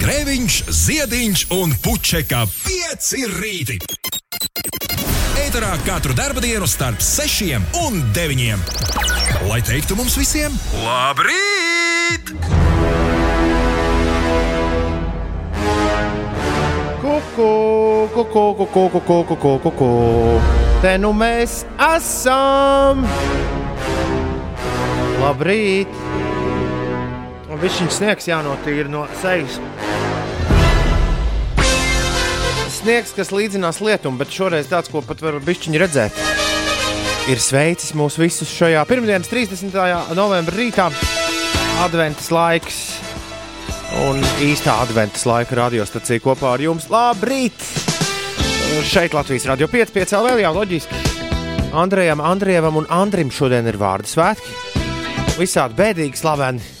Grēviņš, Ziediņš un Puķeka 5 rīti. Eterā katru dienu starp 6 un 9. Lai teiktu mums visiem, labrīt! Kuku, kuku, kuku, kuku, kuku, kuku. Te nu mēs esam! Labrīt! Viņš viņa sniegs jānotīra no sejas. Sniegs, kas līdzinās lietum, bet šoreiz tāds, ko pat var bišķiņi redzēt, ir sveicis mūs visus šajā pirmdienas 30. novembra rītā. Adventas laiks un īstā adventas laika radiostacija kopā ar jums. Labrīt! Šeit Latvijas radio 5, 5 vēl jau loģiski. Andrejam, Andrievam un Andrim šodien ir vārdu svētki. Visādi bēdīgi slaveni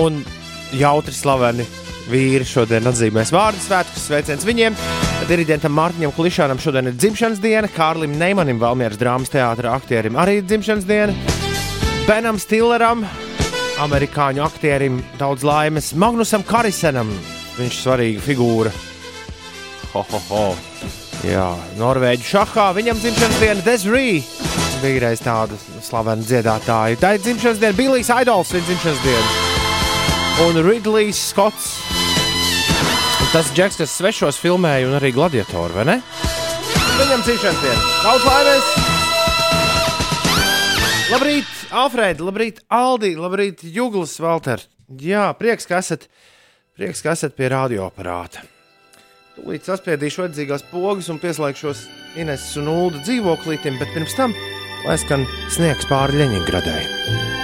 un jautri slaveni vīri šodien atzīmēs vārdu svētkus. Sveiciens viņiem! Diriģentam Mārtiņam Klišanam šodien ir dzimšanas diena, Kārlim Neimanim, Valmieras drāmas teātra aktierim arī ir dzimšanas diena, Benam Stilleram, amerikāņu aktierim daudz laimes, Magnusam Karisenam, viņš ir svarīga figūra. Ho, ho, ho. Jā, Norvēģi šahā, viņam dzimšanas diena Desrī. Bija reiz tāda slavena dziedātāja. Tā ir dzimšanas diena, Billijs Idols, viņa dzimšanas diena un Ridlijs Skots. Tas džeks, kas svešos filmēja, un arī gladiatoru, vai ne? Viņam cīņšanas diena. Daudz laimes! Labrīt, Alfrēda, labrīt, Aldi, labrīt, Juglis, Valter. Jā, prieks, ka esat, prieks, ka esat pie radioaparāta. Tūlīt saspiedīšu vajadzīgās pogas un pieslēgšos Ineses un Ulu dzīvoklītim, bet pirms tam lai skan sniegs pāri Ļeņingradai.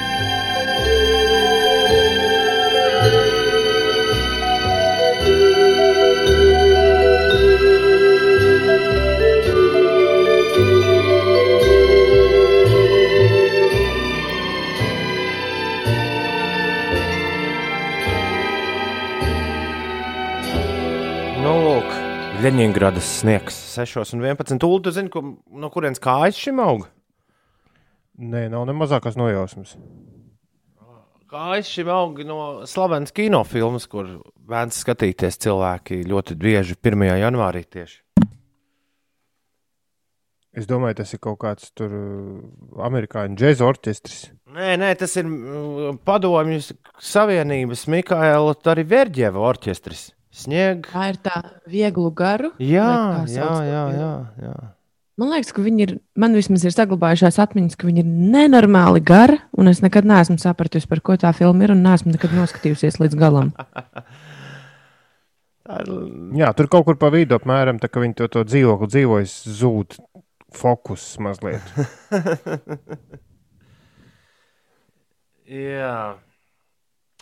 Leņņģeradas sniegs 6 un 11. Tūlīt, tu zini, ko, no kurienes kājas šim aug? Nē, nav ne mazākās nojausmas. Kājas šim aug no slavenas kinofilmas, kur bērns skatīties cilvēki ļoti bieži 1. janvārī tieši. Es domāju, tas ir kaut kāds tur amerikāņu džēza orķestris. Nē, nē, tas ir padomju Savienības Mikaela Tarīverģeva orķestris. Sniega. Tā ir tā vieglu garu. Jā, jā, jā, jā, jā. Man liekas, ka viņi ir, man vismaz ir saglabājušās atmiņas, ka viņi ir nenormāli gari, un es nekad neesmu sapratusi, par ko tā filma ir, un neesmu nekad noskatījusies līdz galam. Jā, tur kaut kur pa vidu apmēram tā, ka viņi to, to dzīvokli dzīvojas, zūd fokus mazliet. Jā.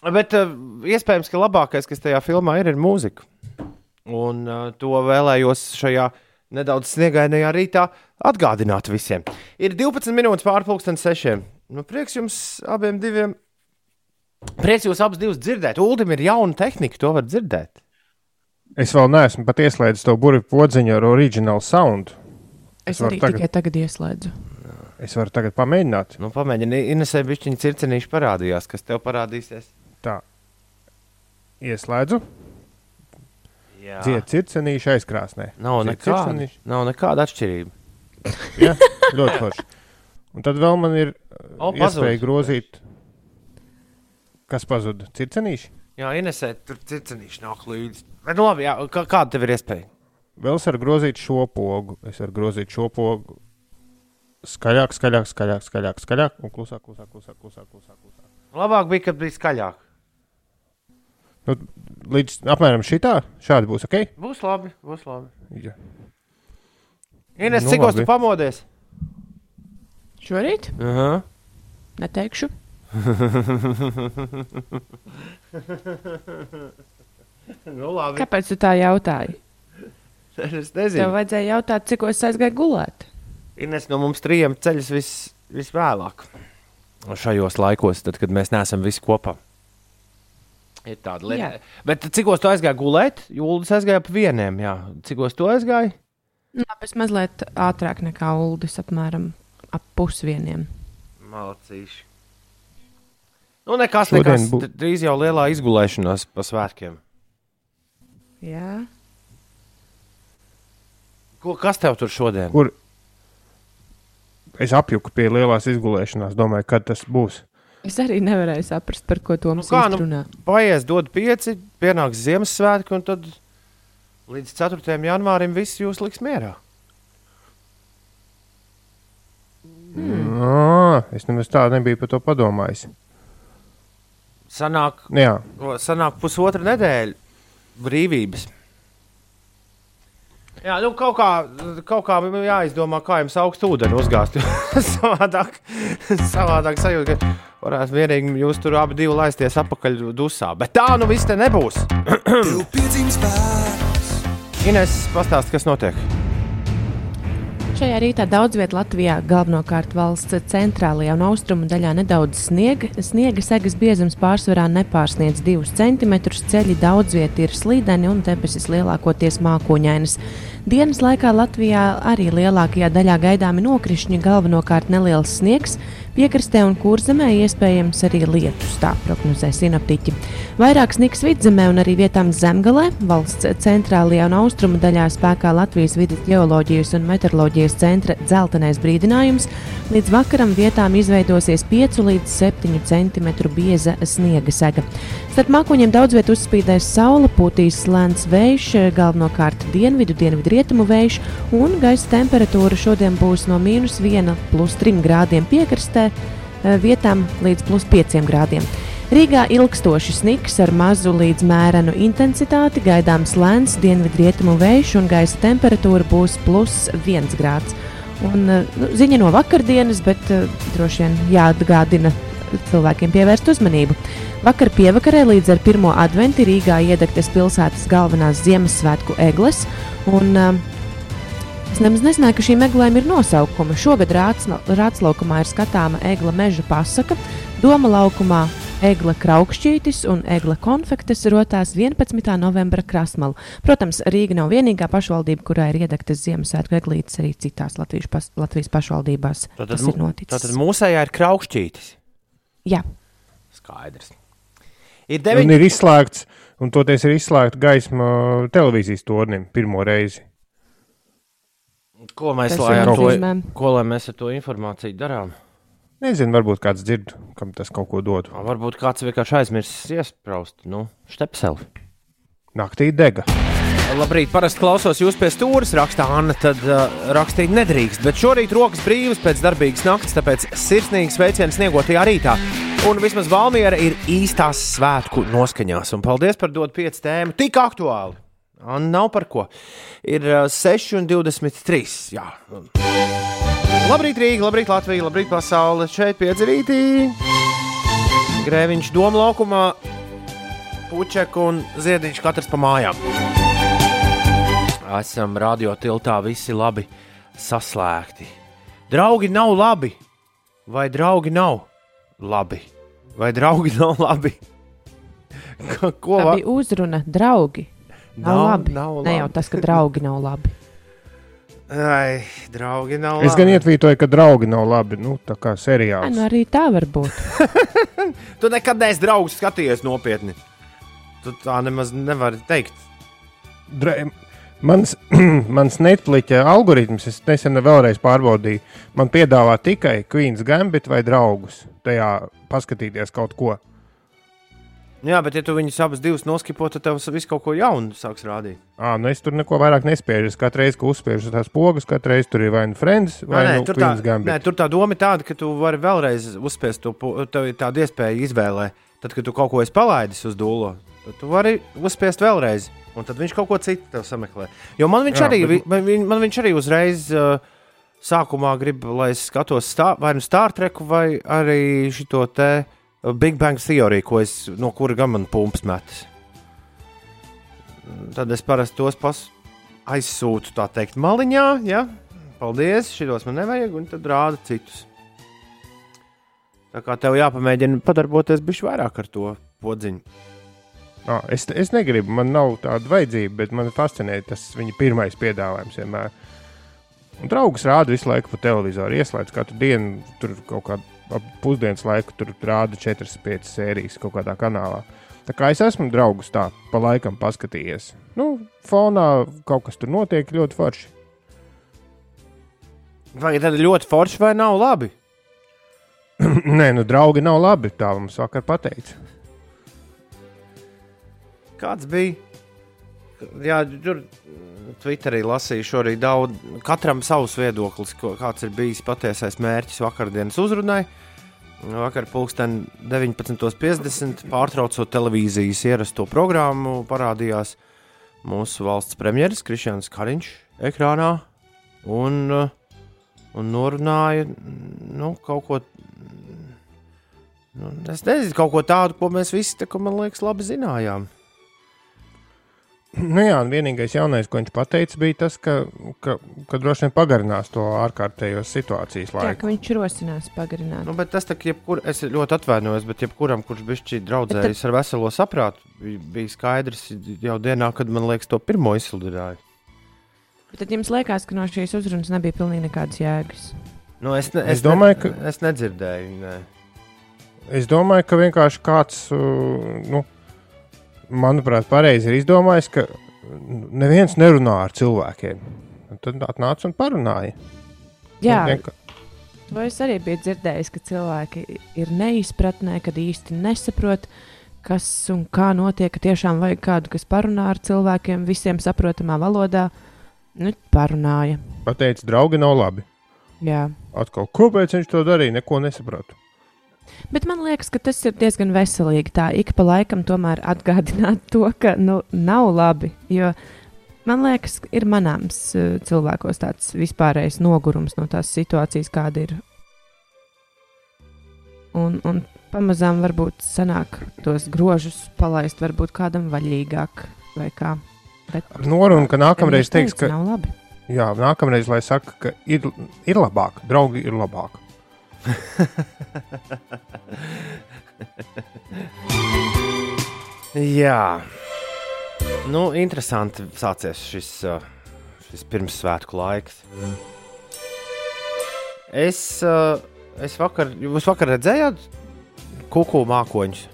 Bet uh, iespējams, ka labākais, kas tajā filmā ir, ir mūzika. Un uh, to vēlējos šajā nedaudz sniegainajā rītā atgādināt visiem. Ir 12 minūtes pārpusdienas sešiem. Nu, prieks jums abiem diviem. Prieks jūs abus divus dzirdēt. Uldim ir jauna tehnika, to var dzirdēt. Es vēl neesmu pat ieslēdzis to burbuļu podziņu ar oriģinālu sound. Es, es arī tagad... tikai tagad ieslēdzu. Es varu tagad pamēģināt. Nu, pamēģini, Inesē bišķiņa circenīši parādījās, kas tev parādīsies. Tā. Ieslēdzu. Dzied circenīšu aizkrāsnē. Nav, nekāda, nav nekāda atšķirība. ja? Ļoti forši. Un tad vēl man ir o, iespēja grozīt. Kas pazuda? Circenīši? Jā, Inesē, tur circenīši nāk līdzi. Bet, nu, labi, jā, kā, kāda tev ir iespēja? Vēl es varu grozīt šo pogu. Es varu grozīt šo pogu skaļāk, skaļāk, skaļāk, skaļāk, skaļāk un klusāk, klusāk, klusāk, klusāk, klusāk. klusāk. Labāk bija, kad bija skaļāk. Nu, līdz apmēram šitā, šādi būs ok. Būs labi, būs labi. Ja. Ines, nu, cikos labi. tu pamodies? Šorīt? Uh -huh. Neteikšu. nu, labi. Kāpēc tu tā jautāji? Es nezinu. Tev vajadzēja jautāt, cik es aizgāju gulēt. Ines no mums trījiem ceļas vis, visvēlāk. Šajos laikos, tad, kad mēs neesam visi kopā. Ir tāda lieta. Jā. Bet cikos tu aizgāji gulēt? Jūlis aizgāja ap vieniem. Jā. Cikos tu aizgāji? Labi, es mazliet ātrāk nekā Uldis, apmēram ap pusvieniem. Malacīši. Nu, nekas, nekas. Bū... Drīz jau lielā izgulēšanās pa svētkiem. Jā. Ko, kas tev tur šodien? Kur es apjuku pie lielās izgulēšanās, domāju, kad tas būs. Es arī nevarēju saprast, par ko to mums kā, nu, nu- runā. Paies, dod pieci, pienāks Ziemassvētki, un tad līdz 4. janvārim viss jūs liks mierā. Mm. À, es nemaz tā nebiju par to padomājis. Sanāk, Jā, sanāk pusotra nedēļa brīvības. Jā, nu kaut kā, kaut kā jāizdomā, kā jums augstu ūdeni uzgāzt. savādāk, savādāk sajūta, ka varētu vienīgi jūs tur abi divi laisties atpakaļ dusā. Bet tā nu viss te nebūs. Ines, pastāst, kas notiek. Šajā rītā daudz vietā Latvijā, galvenokārt valsts centrālajā un austrumu daļā, nedaudz sniega. Sniega segas biezums pārsvarā nepārsniedz 2 cm. Ceļi daudz vietā ir slīdeni un debesis lielākoties mākoņainas. Dienas laikā Latvijā arī lielākajā daļā gaidāmi nokrišņi, galvenokārt neliels sniegs. Piekrastē un kurzemē iespējams arī lietus, tā prognozē sinaptiķi. Vairāk sniegs vidzemē un arī vietām zemgalē, valsts centrālajā un austrumu daļā spēkā Latvijas vidas geoloģijas un meteoroloģijas centra dzeltenais brīdinājums. Līdz vakaram vietām izveidosies 5 līdz 7 cm bieza sniega sega. Starp mākoņiem daudz vietā uzspīdēs saule, pūtīs lēns vējš, galvenokārt dienvidu, dienvidu rietumu vējš, un gaisa temperatūra šodien būs no mīnus 1 plus 3 grādiem piekrastē, eh, vietām līdz plus 5 grādiem. Rīgā ilgstoši sniks ar mazu līdz mērenu intensitāti, gaidāms lēns dienvidrietumu vējš un gaisa temperatūra būs plus 1 grāds. Un, eh, nu, ziņa no vakardienas, bet uh, droši vien jāatgādina cilvēkiem pievērst uzmanību. Vakar pievakarē līdz ar pirmo adventu Rīgā iedegtas pilsētas galvenās Ziemassvētku egles. Un, uh, Es nemaz nezināju, ka šīm eglēm ir nosaukumi. Šogad Rātslaukumā ir skatāma egla meža pasaka, Doma laukumā egla kraukšķītis un egla konfektes rotās 11. novembra krasmalu. Protams, Rīga nav vienīgā pašvaldība, kurā ir iedegtas Ziemassvētku eglītes, arī citās Latvijas, pas, Latvijas pašvaldībās. Tātad, tas ir noticis. tātad mūsējā ir kraukšķītis. Jā, Skaidrs. Ir un deviņi. ir izslēgts, un toties ir izslēgta gaisma televīzijas tornim pirmo reizi. Ko mēs lai to, ko lai mēs ar to informāciju darām? Nezinu, varbūt kāds dzird, kam tas kaut ko dod. Varbūt kāds vienkārši aizmirsis iesprāst, nu, stepseli. Naktī dega. Labrīt, parasti klausos jūs pie stūres, rakstā Anna, tad uh, rakstīt nedrīkst. Bet šorīt rokas brīvas pēc darbīgas nakts, tāpēc sirsnīgs sveiciens sniegotajā rītā. Un vismaz Valmiera ir īstās svētku noskaņās. Un paldies par dot pieci tēmu. Tik aktuāli! Nav par ko. Ir uh, 6,23. Jā. Labrīt, Rīga, labrīt, Latvija, labrīt, pasaule. Šeit piedzirītī. Grēviņš doma laukumā, puķek un ziediņš katrs pa mājām. Esam radio tiltā visi labi saslēgti. Draugi nav labi, vai draugi nav labi, vai draugi nav labi? Ko, tā bija uzruna, draugi. Nav, nav labi. Nav Ne jau labi. tas, ka draugi nav labi. Ai, draugi nav Es labi. gan ietvītoju, ka draugi nav labi. Nu, tā kā Ai, seriāls. nu arī tā var būt. Tu nekad neesi draugs skatījies nopietni. Tu tā nemaz nevari teikt. Dra mans, mans Netflix algoritms, es nesen vēlreiz pārbaudīju, man piedāvā tikai Queen's Gambit vai draugus. Tajā paskatīties kaut ko. Jā, bet ja tu viņus abus divus noskipo, tad tev viss kaut ko jaunu sāks rādīt. À, nu es tur neko vairāk nespēju. Es katru reizi, kad uzspiežu tās pogas, katru reizi tur ir vai nu Friends vai nē, nu tur, tā, Gambit. nē, tur tā doma ir tāda, ka tu vari vēlreiz uzspiest to, tev ir tāda iespēja izvēlē. Tad, kad tu kaut ko esi palaidis uz dūlo, tad tu vari uzspiest vēlreiz. Un tad viņš kaut ko citu tev sameklē. Jo man viņš, Jā, arī, bet- man, viņ- man viņš arī uzreiz uh, sākumā grib, lai es skatos stā, vai nu Star Trek, vai arī šo te uh, Big Bang Theory, ko es, no kura gan man pumps metas. Tad es parasti tos pas aizsūtu, tā teikt, maliņā. Ja? Paldies, šitos man nevajag, un tad rāda citus. Tā kā tev jāpamēģina padarboties bišķi vairāk ar to podziņu. À, es, es negribu, man nav tāda vajadzība, bet man fascinē tas viņa pirmais piedāvājums vienmēr. Un draugs rāda visu laiku pa televizoru. Ieslēdz katru dienu, tur kaut kādā ap pusdienas laiku, tur rāda 4-5 sērijas kaut kādā kanālā. Tā kā es esmu draugus tā pa laikam paskatījies. Nu, fonā kaut kas tur notiek ļoti forši. Vai tad ļoti forši vai nav labi? Nē, nu, draugi nav labi. Tā mums vakar pateica. Kāds bija? Jā, tur Twitterī lasīju šorīt daudz, katram savs viedoklis, ko, kāds ir bijis patiesais mērķis vakardienas uzrunai. Vakar pulksten 19.50 pārtraucot televīzijas ierasto programmu, parādījās mūsu valsts premjeras Krišjāns Kariņš ekrānā un, un norunāja nu, kaut ko. Nu, es nezinu, kaut ko tādu, ko mēs visi, tā, ko, man liekas, labi zinājām. Nu jā, un vienīgais jaunais, ko viņš teica, bija tas, ka, ka, ka droši vien pagarinās to ārkārtējos situācijas Jā, laiku. ka viņš rosinās pagarināt. Nu, bet tas tā, ka jebkur, es ļoti atvainojos, bet jebkuram, kurš bija šķiet draudzējis ar veselo saprātu, bija, skaidrs jau dienā, kad man liekas, to pirmo izsludināja. Bet Tad jums liekas, ka no šīs uzrunas nebija pilnīgi nekādas jēgas. Nu, es, ne, Es domāju, ka- ne, es nedzirdēju. Ne. Es domāju, ka vienkārši kāds, uh, nu, manuprāt, pareizi ir izdomājis, ka neviens nerunā ar cilvēkiem. Un tad atnāca un parunāja. Jā, vienka- to es arī biju dzirdējis, ka cilvēki ir neizpratnē, kad īsti nesaprot, kas un kā notiek. ka Tiešām vajag kādu, kas parunā ar cilvēkiem visiem saprotamā valodā. Nu, parunāja. Pateica, draugi nav labi. Jā. Atkal, kāpēc viņš to darīja? Neko nesapratu. Bet man liekas, ka tas ir diezgan veselīgi. Tā ik pa laikam tomēr atgādināt to, ka nu, nav labi. Jo man liekas, ka ir manāms eh, cilvēkos tāds vispārējais nogurums no tās situācijas, kāda ir. Un, un pamazām varbūt sanāk tos grožus palaist, varbūt kādam vaļīgāk vai kā. Bet Ar norunu, ka nākamreiz teiks, ka, nav labi. jā, nākamreiz, lai saka, ka ir, ir labāk, draugi ir labāk. Jā, nu, interesanti sācies šis, uh, šis pirmssvētku laiks. Es, uh, es vakar, jūs vakar redzējāt kuku mākoņus?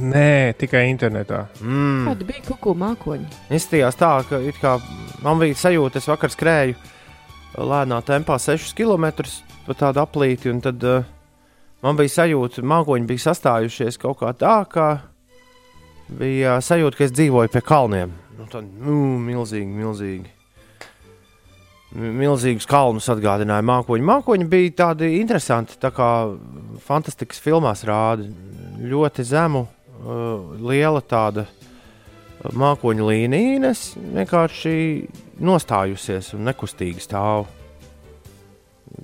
Nē, tikai internetā. Mm. Kāda bija kuku mākoņa? Izstījās tā, ka it kā man bija sajūta, es vakar skrēju lēnā tempā 6 km pa tādu aplīti, un tad uh, man bija sajūta, mākoņi bija sastājušies kaut kā tā, ka bija uh, sajūta, ka es dzīvoju pie kalniem. Nu, tad, nu, milzīgi, milzīgi. Mi- Milzīgus kalnus atgādināja mākoņi. Mākoņi bija tādi interesanti, tā kā fantastikas filmās rāda. Ļoti zemu, uh, liela tāda mākoņu līnija, un es vienkārši nostājusies un nekustīgi stāvu.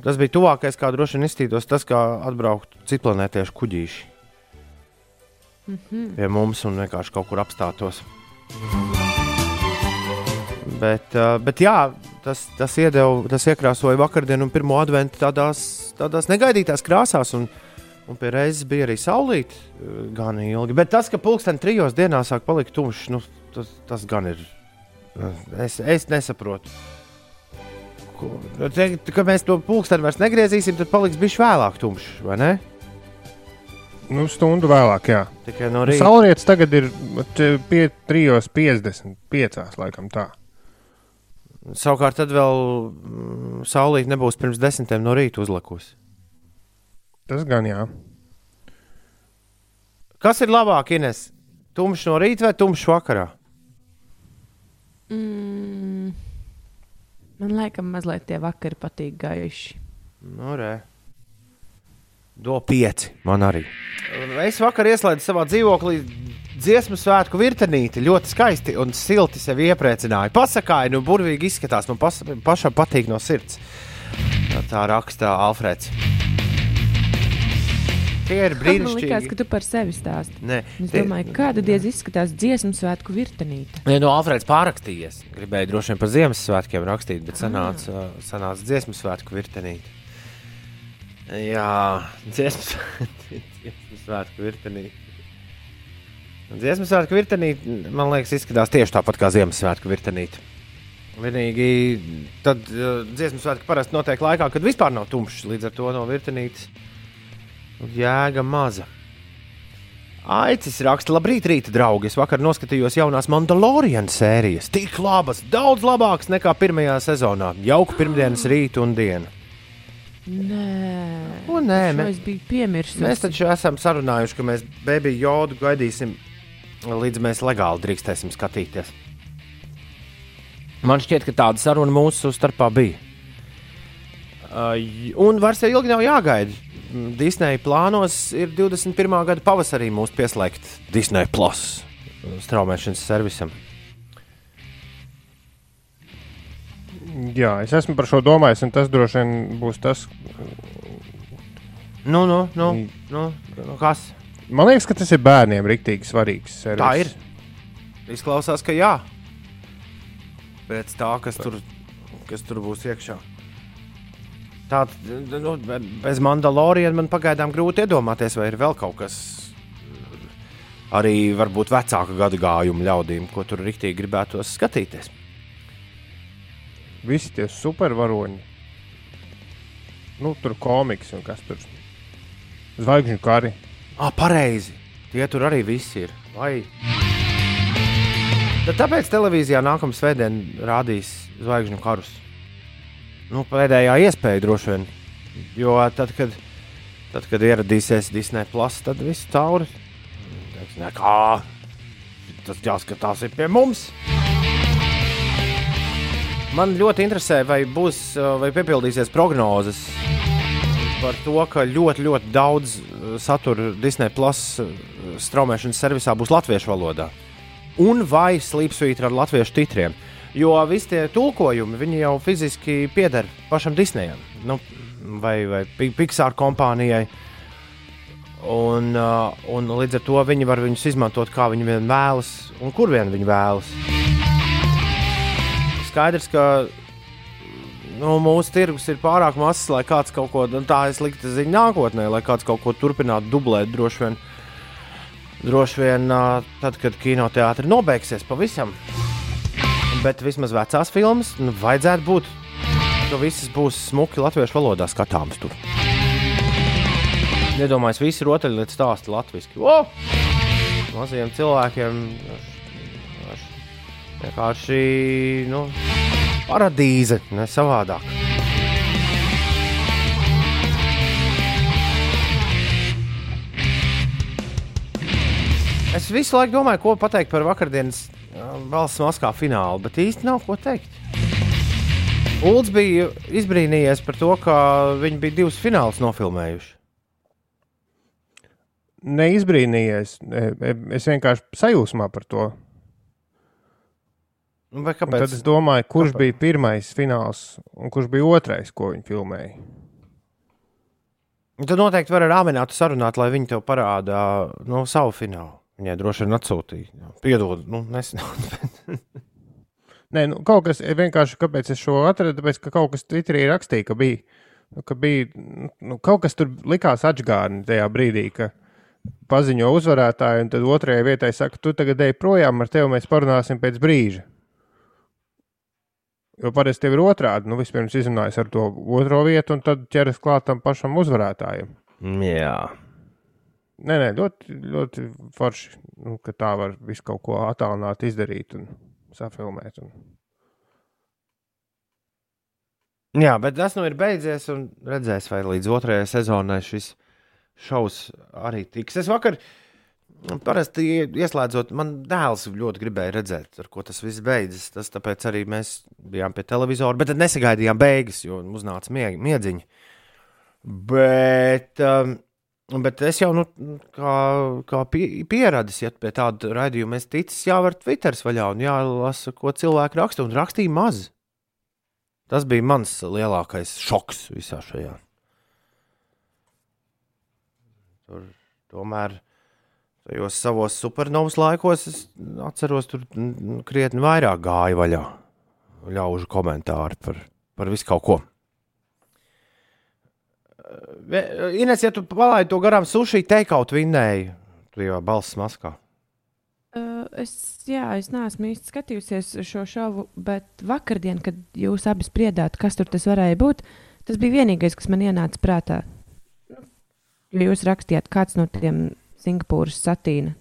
Tas bija tuvākais, kā droši vien izstītos, tas, kā atbraukt citplanētiešu kuģīši Mm -hmm. pie mums un vienkārši kaut kur apstātos. Bet, uh, bet jā, tas, tas, iedeva, tas iekrāsoja vakardienu un pirmo adventu tādās, tādās negaidītās krāsās. Un, un pie reizes bija arī saulīte uh, gan ilgi. Bet tas, ka pulksten trijos dienās sāk palikt tumšs, nu, tas, tas gan ir. uh, Es, es nesaprotu. Te, ka mēs to pulksteni vairs negriezīsim, tad paliks bijis vēlāk tumšs, vai ne? Nu, stundu vēlāk, jā. Tikai no rīta. Saulrietis tagad ir te pie 3,55. laikam tā. Savukārt, tad vēl mm, saulīte nebūs pirms desmitiem no rīta uzlikusi. Tas gan jā. Kas ir labāk, Ines? Tumšs no rīta vai tumšs vakarā? Mm. Man liekas, mazliet tie vakari patīk gaiši. Nu, re. Do pieci. Man arī. Es vakar ieslēdzu savā dzīvoklī dziesmu svētku virtenīti. Ļoti skaisti un silti sevi iepriecināja. Pasakāja, nu, burvīgi izskatās. Man pas, pašam patīk no sirds. Tā, tā raksta Alfrēds. Tie ir Man liekas, brīnišķīgi. ka tu par sevi stāsti. Nē, Es tie- domāju, kāda diez izskatās dziesmu svētku virtenīte. Nē, no Alfrēds pārrakstījies. Gribēju droši vien par Ziemassvētkiem rakstīt, bet sanāca, sanāca dziesmu svētku virtenīte. Jā, dziesmu svētku virtenīte. Dziesmu svētku virtenīte, man liekas, izskatās tieši tāpat kā Ziemassvētku virtenīte. Vienīgi tad uh, dziesmu svētki parasti notiek laikā, kad vispār nav tumšs. Līdz ar to no virtenītes jēga maza. Aicis raksta, labrīt, rīta draugi. Es vakar noskatījos jaunās Mandalorian sērijas. Tik labas, daudz labākas nekā pirmajā sezonā. Jauka pirmdienas rīta un diena. Nē, Ko nē, mē- es biju piemirsis. Mēs taču esam sarunājuši, ka mēs beigās jodu gaidīsim, līdz mēs legāli drīkstēsim skatīties. Man šķiet, ka tāda saruna mūsu starpā bija. Uh, un vairs ilgi nav jāgaida. Disneja plānos ir 21. gada pavasarī mūs pieslēgt Disneja Plus straumēšanas servisam. Jā, es esmu par šo domājis, un tas droši vien būs tas. Nu, nu, nu, Mm. nu, nu kas? Man liekas, ka tas ir bērniem rīktīgi svarīgs. Servis. Tā ir. Izklausās, ka jā. Pēc tā, kas tur, kas tur būs iekšā. Tāda nu, bez Mandaloriana man pagaidām grūti iedomāties, vai ir vēl kaut kas arī varbūt vecāka gadu gājuma ļaudīm, ko tur rīktīgi gribētos skatīties. Visi tie supervaroņi. Nu, tur komiks un kas tur. Zvaigžņu kari. Ah, pareizi. Tie tur arī viss ir. Vai? Tad tāpēc televīzijā nākamā svētdienā rādīs zvaigžņu karus. Nu, pēdējā iespēja droši vien. Jo tad, kad, tad, kad ieradīsies Disneja Plus, tad viss cauri. Teiks, Nekā. Tas jāskatās pie mums. Man ļoti interesē, vai būs, vai piepildīsies prognozes par to, ka ļoti, ļoti daudz uh, satura Disneja Plus uh, straumēšanas servisā būs latviešu valodā. Un vai slīpsvītra ar latviešu titriem. Jo visi tie tulkojumi viņi jau fiziski pieder pašam Disneyam nu, vai, vai Pi- Pixar kompānijai. Un, uh, un līdz ar to viņi var viņus izmantot, kā viņi vien vēlas un kur vien viņi vēlas. Skaidrs, ka nu, mūsu tirgus ir pārāk mazs, lai kāds kaut ko tādu, tā es liktu ziņā nākotnē, lai kāds kaut ko turpinātu dublēt. Droši vien, droši vien ā, tad, kad kinoteātris nobeigsies pavisam. Bet vismaz vecās filmas nu, vajadzētu būt. ka visas būs smuki latviešu valodā skatāmas tur. Iedomājieties, visi rotaļlietu stāsti latviešu. O! Maziem cilvēkiem vienkārši nu, paradīze, ne savādāk. Es visu laiku domāju, ko pateikt par vakardienas valsts maskā finālu, bet īsti nav ko teikt. Ulds bija izbrīnījies par to, ka viņi bija divus finālus nofilmējuši. Neizbrīnījies. E, e, Es vienkārši sajūsmā par to. Nu, tad es domāju, kurš kāpēc? bija pirmais fināls un kurš bija otrais, ko viņi filmēja. Tad noteikti var ar Āminātu sarunāt, lai viņi tev parāda no savu finālu. Viņai droši vien atsūtīja. Piedod, nu, nesanāca. Nē, nu, kaut kas vienkārši, kāpēc es šo atradu, tāpēc, ka kaut kas Twitterī rakstīja, ka bija, nu, ka bija nu, kaut kas tur likās atgādni tajā brīdī, ka paziņo uzvarētāju, un tad otrajai vietai saka, tu tagad ej projām, ar tevi mēs parunāsim pēc brīža. Jo parasti tev ir otrādi. Nu, vispirms izrunājas ar to otro vietu, un tad ķeras klāt tam pašam uzvarētājam. Jā. Nē, nē, ļoti, ļoti forši, nu, ka tā var visu kaut ko attālināt, izdarīt un safilmēt. Un... Jā, bet tas nu ir beidzies, un redzēs, vai līdz otrajai sezonai šis šovs arī tiks. Es vakar parasti ie- ieslēdzot, man dēls ļoti gribēja redzēt, ar ko tas viss beidzas. Tas tāpēc arī mēs bijām pie televizora, bet tad nesagaidījām beigas, jo mums nāca mieg, miedziņi. Bet, um, bet es jau, nu, kā, kā pie- pieradis, ja pie tāda raidījuma es ticu, jāvar Twitter vaļā un jālasa, ko cilvēki raksta, un rakstīja maz. Tas bija mans lielākais šoks visā šajā. Tur, tomēr tajos savos supernovas laikos es atceros, tur krietni vairāk gāja vaļā. Ļaužu komentāri par, par visu kaut ko. Ines, ja tu palaidi to garām sushi teikaut vinnēji, tu jau balss maskā. Uh, es, jā, es neesmu īsti skatījusies šo šovu, bet vakardien, kad jūs abi spriedāt, kas tur tas varēja būt, tas bija vienīgais, kas man ienāca prātā. Jo jūs rakstījāt, kāds no tiem Singapūras satīna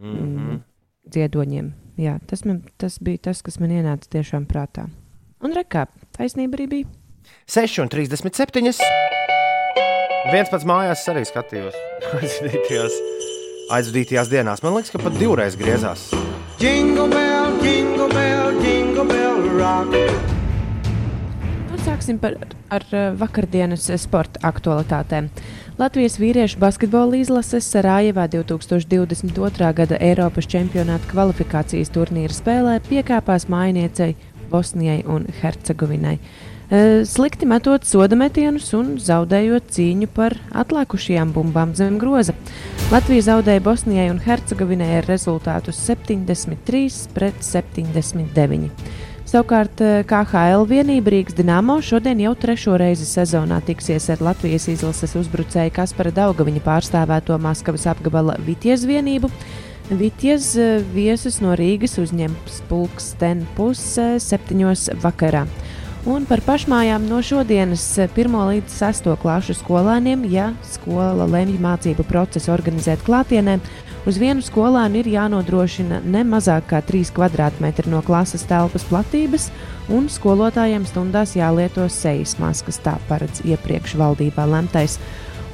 Mm -hmm. dziedoņiem. Jā, tas, man, tas bija tas, kas man ienāca tiešām prātā. Un rekā, taisnība arī bija. 6,37. Viens pats mājās arī skatījos aizvadītajās, aizvadītajās dienās. Man liekas, ka pat divreiz griezās. Jingle bell, jingle bell, jingle bell rock. Un sāksim par, ar eh, vakardienas eh, sporta aktualitātēm. Latvijas vīriešu basketbola izlases Sārājevā 2022. gada Eiropas čempionāta kvalifikācijas turnīra spēlē piekāpās mājniecei Bosnijai un Hercegovinai. E, Slikti metot soda metienus un zaudējot cīņu par atlikušajām bumbām zem groza. Latvija zaudēja Bosnijai un Hercegovinai ar rezultātu 73 pret 79. Savukārt eh, KHL vienība Rīgas Dienāmo šodien jau trešo reizi sezonā tiksies ar Latvijas izlases uzbrucēju Kaspara Daugaviņa pārstāvēto Maskavas apgabala Vitijas vienību. Vitijas eh, viesus no Rīgas uzņems pulksten pusē septiņos vakarā. Un par pašmājām no šodienas 1 līdz 6 klašu skolēniem, ja skola lemj mācību procesu organizēt klātienē, uz vienu skolēnu ir jānodrošina ne mazāk kā 3 km no klases telpas platības, un skolotājiem stundās jālieto sejas maskas, tā paredz iepriekš valdībā lemtais.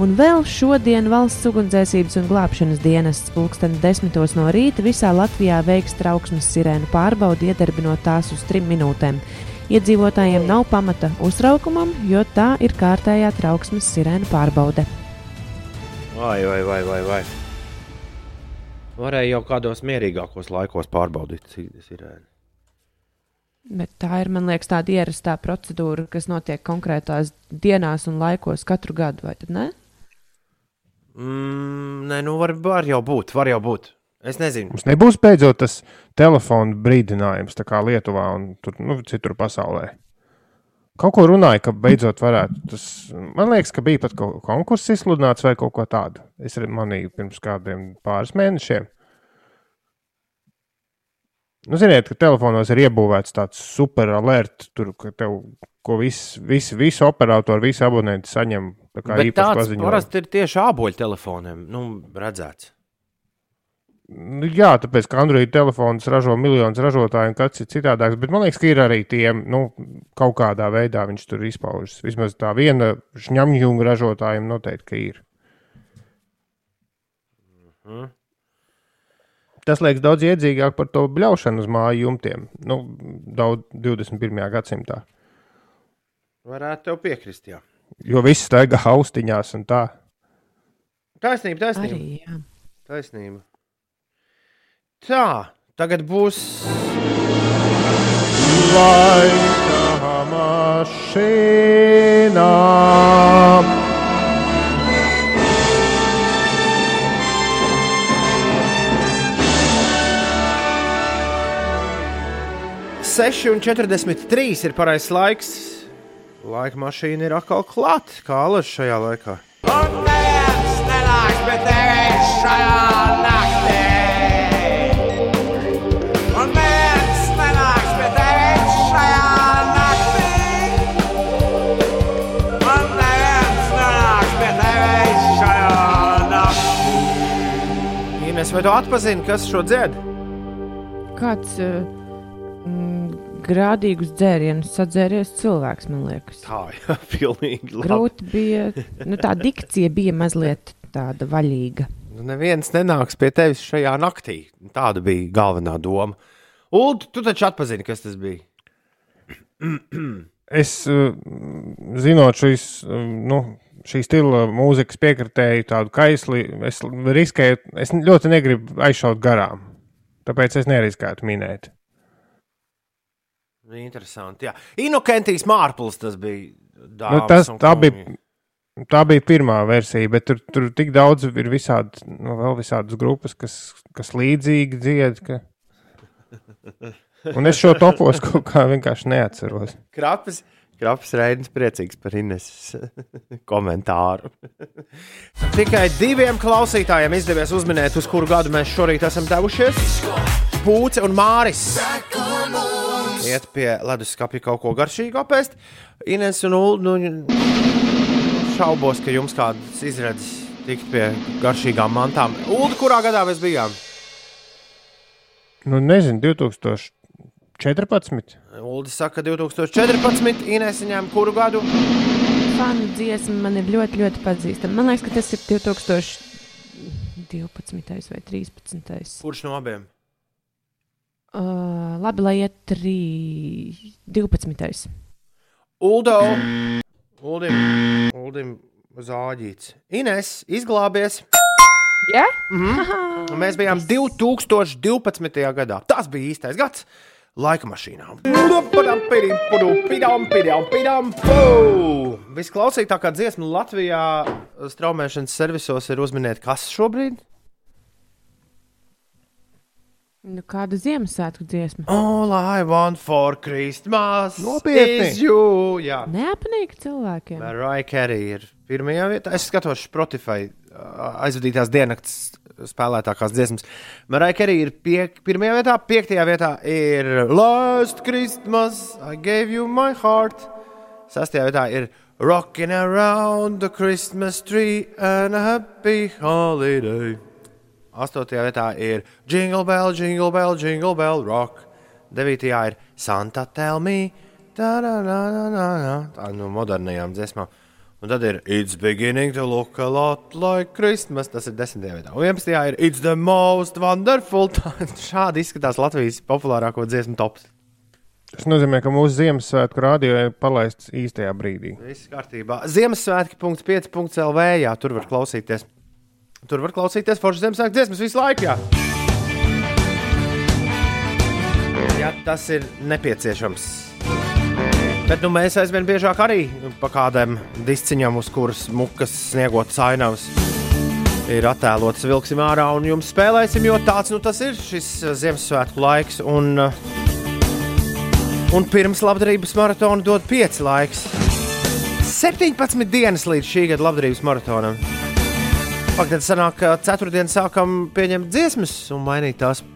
Un vēl šodien valsts ugunsdzēsības un glābšanas dienests pulksten desmitos no rīta visā Latvijā veiks trauksmes sirēnu pārbaudi, iedarbinot tās uz trim minūtēm. Iedzīvotājiem nav pamata uztraukumam, jo tā ir kārtējā trauksmes sirēnu pārbaude. Vai, vai, vai, vai, vai. Varēja jau kādos mierīgākos laikos pārbaudīt sirēnu. Bet tā ir, man liekas, tāda ierastā procedūra, kas notiek konkrētās dienās un laikos katru gadu, vai ne? Mm, nē, nu var, var jau būt, var jau būt. Es nezinu. Mums nebūs beidzot tas telefona brīdinājums, kā Lietuvā un tur, nu, citur pasaulē. Kaut ko runāja, ka beidzot varētu. Tas, man liekas, ka bija pat konkurss izsludināts vai kaut ko tādu. Es manīju pirms kādiem pāris mēnešiem. Nu, ziniet, ka telefonos ir iebūvēts tāds super alerts, tur, ka tev ko visi, visi, visi operatori, visi abonenti saņem. Tā kā Bet tāds parasti ir tieši āboļu telefoniem. Nu, redzēts. Nu, Jā, tāpēc, ka Android telefons ražo miljonus ražotāju, un kāds ir citādāks. Bet man liekas, ka ir arī tiem, nu, kaut kādā veidā viņš tur izpaužas. Vismaz tā viena šņamjunga ražotājiem noteikti ir. Mhm. Tas liekas daudz iedzīgāk par to bļaušanu uz māju jumtiem. Nu, daudz 21. gadsimtā. Varētu tev piekrist, jā. Jo viss staigā austiņās un tā. Taisnība, taisnība. Arī, jā. taisnība. Tā, tagad būs. Laika mašīnā. Seši un 43 ir pareizais laiks. Laika mašīna ir atkal klāta. Kā alaž šajā laikā? Un vai tu atpazini, kas šo dzied? Kāds uh, mm, grādīgus dzērienus sadzēries cilvēks, man liekas. Tā, jā, pilnīgi. labi. Grūti bija, nu tā dikcija bija mazliet tāda vaļīga. Nu, neviens nenāks pie tevis šajā naktī. Tāda bija galvenā doma. Ulu, tu taču atpazini, kas tas bija. Es, uh, zinot šīs, uh, nu, šī stila mūzikas piekritēju, tādu kaisli, es riskēju, es ļoti negribu aizšaut garām. Tāpēc es neriskētu minēt. Interesanti. Jā. Inokentijas mārplis tas bija. Nu, tas, tā, bija, tā bija pirmā versija, bet tur, tur tik daudz ir visādi, nu, vēl visādas grupas, kas, kas līdzīgi dzied. Ka... Un es šo topos kaut kā vienkārši neatceros. Krapis, krapis Reidens priecīgs par Ineses komentāru. Tikai diviem klausītājiem izdevies uzminēt, uz kuru gadu mēs šorīt esam devušies. Pūce un Māris. Iet pie leduskapja kaut ko garšīgu apēst. Ines un Ulu, nu, šaubos, ka jums kādas izredzes tikt pie garšīgām mantām. Ulu, kurā gadā mēs bijām? Nu, nezinu, 2014. Ulu saka, 2014. Inês ņēma kuru gadu? Fanu dziesma man ir ļoti, ļoti pazīstama. Man liekas, ka tas ir 2012. vai 13. Kurš no abiem? Uh, labi, lai iet 3, 12. Uldo. Uldim, Uldim zāģīts. Ines, izglābies. Jā? Un Mēs bijām 2012. gadā. Tas bija īstais gads. Laika mašīnā. Visklausītākā dziesma Latvijā straumēšanas servisos ir uzminēta kas šobrīd? Nu, kāda Ziemassvētku dziesma? All I want for Christmas Nopietni? is you. Jā. Neapnīk cilvēkiem. Mariah Carey ir pirmajā vietā. Es skatos Spotify aizvadītās diennakts spēlētākās dziesmas. Mariah Carey ir pie, pirmajā vietā, piektajā vietā ir Last Christmas, I gave you my heart. Sastajā vietā ir Rocking around the Christmas tree and a happy holiday. Astotajā vietā ir Jingle Bell, Jingle Bell, Jingle Bell Rock. Devītajā ir Santa Tell Me. Tā no modernajām dziesmām. Un tad ir It's beginning to look a lot like Christmas. Tas ir desmitajā vietā. Un 11. ir It's the most wonderful. time. Šādi izskatās Latvijas populārāko dziesmu tops. Tas nozīmē, ka mūsu Ziemassvētku rādio ir palaists īstajā brīdī. Viss kārtībā. Ziemassvētki.5.lv. Jā, tur var klausīties. Tur var klausīties foršas Ziemassvētku dziesmas visu laiku. Jā. Ja tas ir nepieciešams. Bet nu, mēs aizvien biežāk arī pa kādam disciņam, uz kuras mukas sniegot ainavas, ir attēlotas vilksim ārā un jums spēlēsim, jo tāds nu, tas ir šis Ziemassvētku laiks. Un, un pirms labdarības maratona dod 5 laiks. 17 dienas līdz šī gada labdarības maratonam. Pagaidām, sanāk, ka ceturtdien sākam pieņemt dziesmas un mainīt tās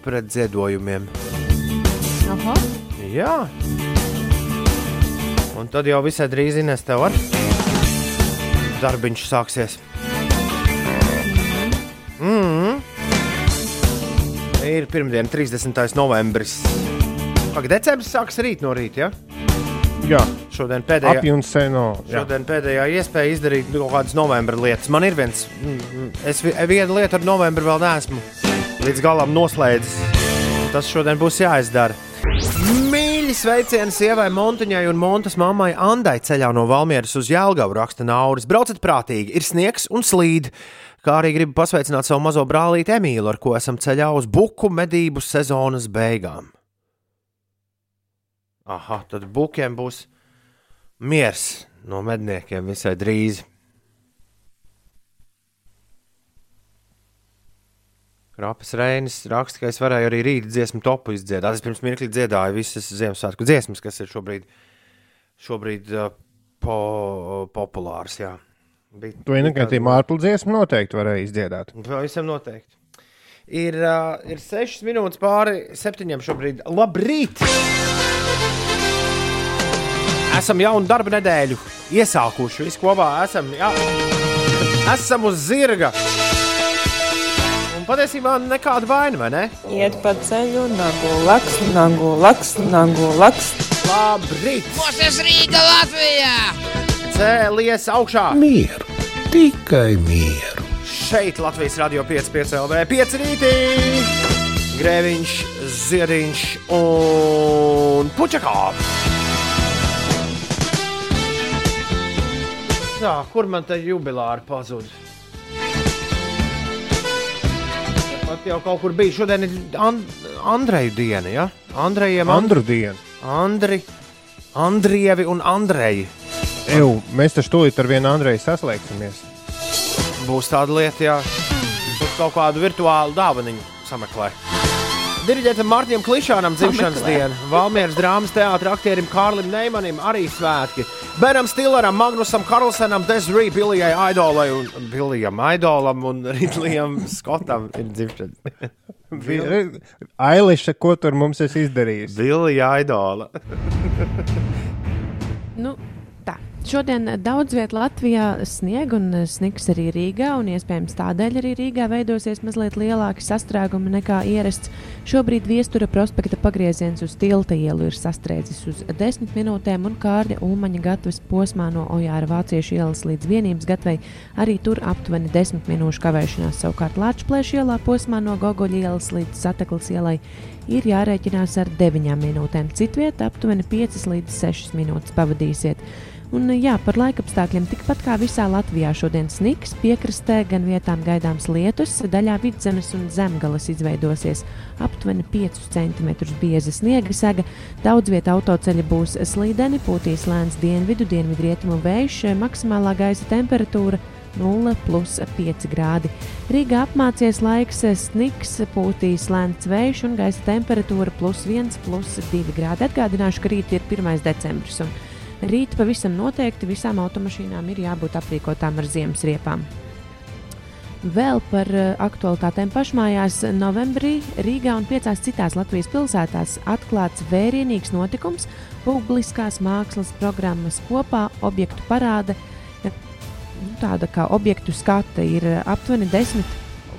pret ziedojumiem. Aha. Jā, un tad jau visai drīz Inês tev ar darbiņš sāksies. Mm. Ir pirmdiena, 30. novembris. Pagaidām, decembris sāksies rīt no rīta. Ja? Jā, Šodien pēdējā. seno. Šodien pēdējā iespēja izdarīt kaut kādas novembra lietas. Man ir viens, mm, es vi- vienu lietu ar novembru vēl neesmu līdz galam noslēdzis. Tas šodien būs jāizdara. Mīļi sveicieni sievai Montiņai un Montas mammai Andai ceļā no Valmieras uz Jēlgavu raksta Nauris. Braucat prātīgi, ir sniegs un slīd. Kā arī gribu pasveicināt savu mazo brālīti Emīlu, ar ko esam ceļā uz buku medību sezonas beigām. Aha, tad bukiem būs miers no medniekiem visai drīz. Krāpes Reinis raksta, ka es varēju arī rīta dziesmu topu izdziedāt. Es pirms mirkli dziedāju visas Ziemassvētku dziesmas, kas ir šobrīd, šobrīd uh, po, populāras. Jā. Bija, To nekaitīgu mārplu dziesmu noteikti varēja izdziedāt. Pavisam noteikti. Ir, uh, ir 6 minūtes pāri septiņiem šobrīd. Labrīt! Esam jaunu darba nedēļu iesākuši. Visi kopā esam, jā, esam uz zirga. Un patiesībā nekāda vaina, vai ne? Iet pa ceļu, nagu laks, nagu laks, nagu laks. Labrīt! Mūsu Rīga Latvijā! Cēlies augšā! Mieru, tikai mieru. Šeit Latvijas radio 5,5 LV 5 rītī! Grēviņš, Ziediņš un Puķakā! Tā, kur man te jubilāri pazuda? Pat jau kaut kur bija. Šodien ir And Andreju diena, ja? Andrejiem, Andru dienu. Andri, Andrievi un Andreji. Eju, mēs taču tūlīt ar vienu Andreju saslēgsimies. Būs tāda lieta, ja tur kaut kādu virtuālu dāvanu sameklē. Diriģentam Mārtiņam Klišānam dzimšanas diena, Valmieras drāmas teātris aktierim Kārlim Neimanim arī svētki. Benam Stilleram, Magnusam Karlsenam, Desiree, Billijai Aidolai un Billijam Aidolam un Ridlijam Skotam ir dzimšanas. Ailiša, ko tur mums esi izdarījis? Billija Aidola. Nu, tā. Šodien daudz vietā Latvijā snieg un sniks arī Rīgā, un iespējams tādēļ arī Rīgā veidosies mazliet lielāki sastrēgumi nekā ierasts. Šobrīd viestura prospekta pagrieziens uz tilta ielu ir sastrēdzis uz 10 minūtēm, un kārļa Ulmaņa gatavas posmā no Ojāra Vāciešu ielas līdz vienības gatavei arī tur aptuveni 10 minūšu kavēšanās. Savukārt Latvijas ielā posmā no Gogoļa ielas līdz Sateklas ielai ir jārēķinās ar 9 minūtēm. Citvietā aptuveni 5 līdz 6 minūtes pavadīsiet. Un, jā, par laikapstākļiem tikpat kā visā Latvijā šodien sniks, piekrastē gan vietām gaidāms lietus, daļā vidzemes un zemgales izveidosies aptuveni 5 cm bieza sniega sega. Daudz vietā autoceļi būs slīdeni, pūtīs lēns dienvidu, dienvidrietumu vējš, maksimālā gaisa temperatūra 0,5 grādi. Rīgā apmācies laiks, sniks, pūtīs lēns vējš un gaisa temperatūra plus 1,2 grādi. Atgādināšu, ka rīt ir 1. decembris. Rīt pavisam noteikti visām automašīnām ir jābūt aprīkotām ar ziemas riepām. Vēl par uh, aktualitātēm pašmājās novembrī Rīgā un piecās citās Latvijas pilsētās atklāts vērienīgs notikums - publiskās mākslas programmas kopā objektu parāde. Nu, tāda kā objektu skata ir aptuveni desmit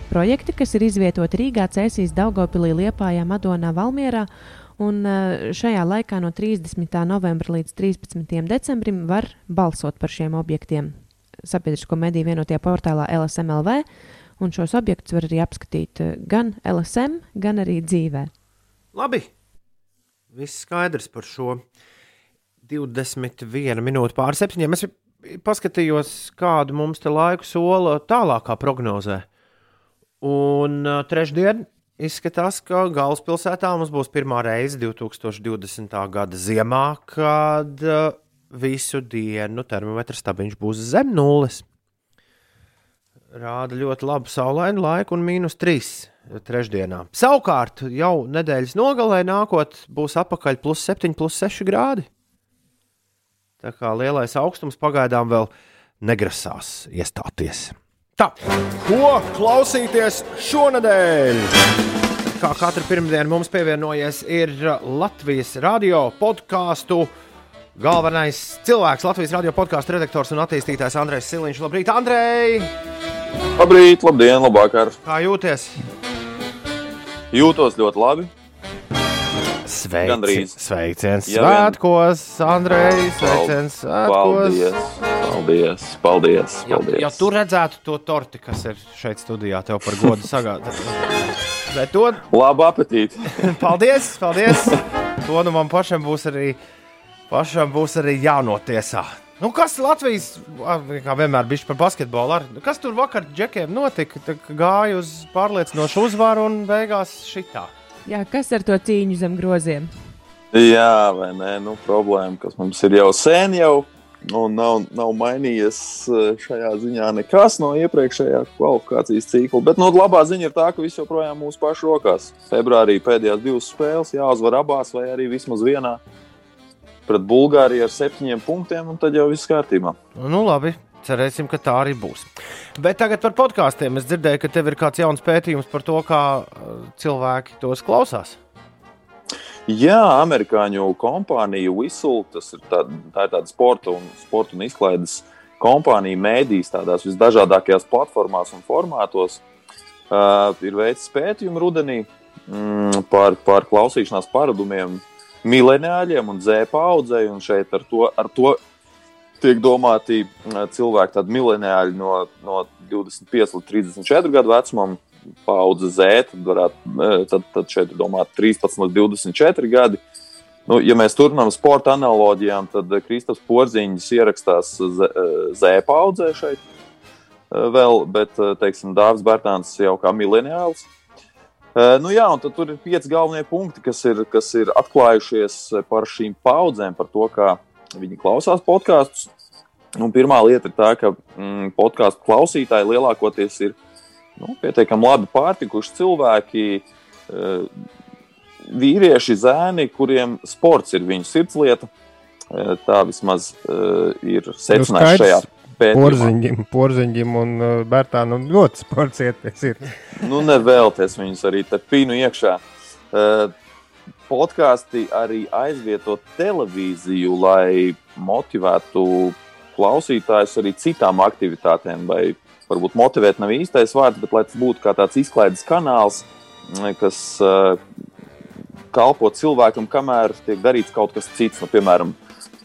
projekti, kas ir izvietoti Rīgā, Cēsīs, Daugopilī, Liepājā, Madonā, Valmierā Un eh, šajā laikā no 30. novembra līdz 13. decembrim var balsot par šiem objektiem sabiedrisko mediju vienotajā portālā LSMLV, un šos objektus var arī apskatīt eh, gan LSM, gan arī dzīvē. Labi, viss skaidrs par šo 21 minūti pār septiņiem. Es paskatījos, kādu mums te laiku sola tālākā prognozē. Un uh, trešdien Izskatās, ka galvaspilsētā mums būs pirmā reize 2020. gada ziemā, kad uh, visu dienu termometra stabiņš būs zem nulles. Rāda ļoti labu saulainu laiku un mīnus 3 trešdienā. Savukārt, jau nedēļas nogalē nākot, būs apakaļ plus 7, plus 6 grādi. Tā kā lielais augstums pagaidām vēl negrasās iestāties. Tā, ko klausīties šonadēļ? Kā katru pirmdienu mums pievienojies ir Latvijas radio podkāstu galvenais cilvēks, Latvijas radio podkāstu redaktors un attīstītājs Andrejs Siliņš. Labrīt, Andrej! Labrīt, labdien, labvakar! Kā jūties? Jūtos ļoti labi. Sveici, Gandrīz. sveiciens Ja svētkos, Andrej! Sveiciens svētkos! Paldies, paldies, paldies. Ja, paldies. ja tu redzētu to torti, kas ir šeit studijā, tev par godu sagādāt. Bet to Labu apetīti! Paldies, paldies! To nu man pašam būs arī, pašam būs arī jānotiesā. Nu, kas Latvijas, kā vienmēr bija par basketbolu, ar, nu, kas tur vakar džekiem notika? Gāja uz pārliecinošu uzvaru un beigās šitā. Jā, kas ar to cīņu zem groziem? Jā, vai nē, nu, problēma, kas mums ir jau sen, jau un nav, nav mainījies eh, šajā ziņā nekas no iepriekšējā kvalifikācijas cikla. Bet nu, labā ziņa ir tā, ka viss joprojām mūsu pašu rokās. Februārī pēdējās divas spēles jāuzvar abās, vai arī vismaz vienā pret Bulgāriju ar septiņiem punktiem, un tad jau viss kārtībā. Nu, labi, cerēsim, ka tā arī būs. Bet tagad par podkāstiem. Es dzirdēju, ka tev ir kāds jauns pētījums par to, kā uh, cilvēki tos klausās. Jā, amerikāņu kompānija Whistle, tas ir, tā, tā ir tāda sporta un, sporta un izklaides kompānija, mēdīs tādās visdažādākajās platformās un formātos. Uh, ir veicis pētījumu rudenī mm, par, par klausīšanās paradumiem mileniāļiem un Z paudzei. Un šeit ar to, ar to tiek domāti mm, cilvēki, tādi mileniāļi no, no 25 līdz 34 gadu vecumam. Paudze Z, tad, varētu, eh, tad, tad šeit ir domāti 13 līdz 24 gadi. Nu, ja mēs turpinām sporta analoģijām, tad Kristofers Porziņš ierakstās Z, Z paudzē šeit eh, vēl, bet, teiksim, Dārzs Bērtāns jau kā mileniāls. Nu jā, un tur ir pieci galvenie punkti, kas ir, kas ir atklājušies par šīm paudzēm, par to, kā viņi klausās podkāstus. Pirmā lieta ir tā, ka mm, podkāstu klausītāji lielākoties ir nu, pietiekami labi pārtikuši cilvēki, uh, vīrieši, zēni, kuriem sports ir viņu sirdslieta. Uh, tā vismaz uh, ir secināts šajā pētījumā. Porziņģim, un Bērtānam ļoti sports ieties. Ir. nu, nevēlties viņus arī te pīnu iekšā. Podkāsti arī aizvieto televīziju, lai motivētu klausītājus arī citām aktivitātēm, vai varbūt motivēt nav īstais vārds, bet lai tas būtu kā tāds izklaides kanāls, kas uh, kalpo cilvēkam, kamēr tiek darīts kaut kas cits, nu, piemēram,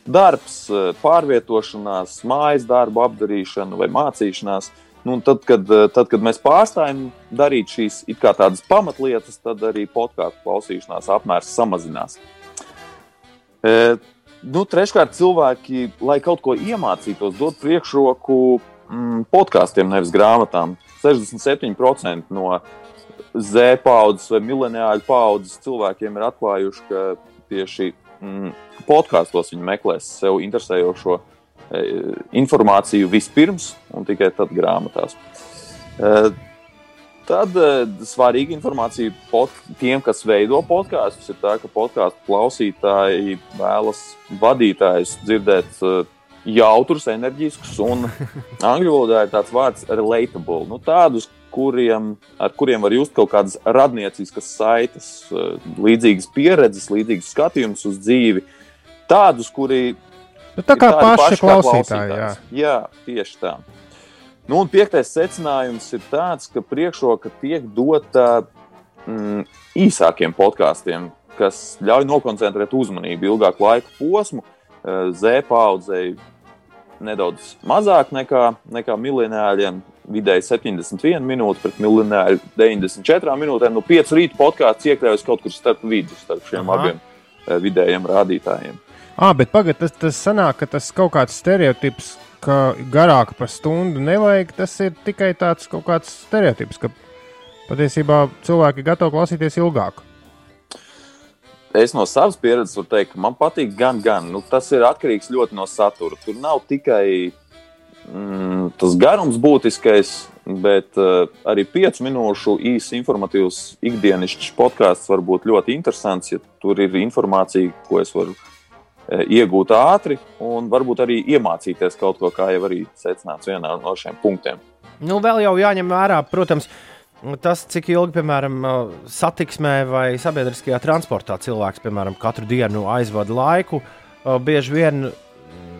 darbs, pārvietošanās, mājas darbu apdarīšana vai mācīšanās. Nu, tad, kad, tad, kad mēs pārstājam darīt šīs tādas pamatlietas, tad arī podkāstu klausīšanās apmērs samazinās. E, nu, treškārt, cilvēki, lai kaut ko iemācītos, dod priekšroku mm, podkāstiem, nevis grāmatām. 67% no Z paudzes vai mileniāļu paudzes cilvēkiem ir atklājuši, ka tieši mm, podkāstos viņi meklēs sev interesējošo e, informāciju vispirms un tikai tad grāmatās. E, tad e, svarīga informācija pod, tiem, kas veido podkāstus, ir tā, ka podkāstu klausītāji vēlas vadītājus dzirdēt e, jautrus, enerģiskus, un angļu valodā ir tāds vārds relatable. Nu, tādus, kuriem, ar kuriem var just kaut kādas radnieciskas saites, eh, līdzīgas pieredzes, līdzīgas skatījumus uz dzīvi. Tādus, kuri nu, tā kā paši, paši klausītāji. Jā. jā, tieši tā. Nu, un piektais secinājums ir tāds, ka priekšroka tiek dota mm, īsākiem podkāstiem, kas ļauj nokoncentrēt uzmanību ilgāku laika posmu. Eh, Z paudzei nedaudz mazāk nekā, nekā miljonāriem, vidēji 71 minūtes pret miljonāru 94 minūtēm. Nu, 5 rīta podkāsts iekļaujas kaut kur starp vidu, starp šiem Aha. abiem eh, vidējiem rādītājiem. Ah, bet pagaidi, tas, tas sanāk, ka tas kaut kāds stereotips, ka garāk par stundu nevajag, tas ir tikai tāds kaut kāds stereotips, ka patiesībā cilvēki ir gatavi klausīties ilgāk. Es no savas pieredzes varu teikt, ka man patīk gan, gan. Nu, tas ir atkarīgs ļoti no satura. Tur nav tikai mm, tas garums būtiskais, bet uh, arī 5 minūšu īsts informatīvs ikdienišķs podkāsts var būt ļoti interesants, ja tur ir informācija, ko es varu uh, iegūt ātri un varbūt arī iemācīties kaut ko, kā jau arī secināts vienā no šiem punktiem. Nu, vēl jau jāņem vērā, protams, tas, cik ilgi, piemēram, satiksmē vai sabiedriskajā transportā cilvēks, piemēram, katru dienu aizvada laiku. Bieži vien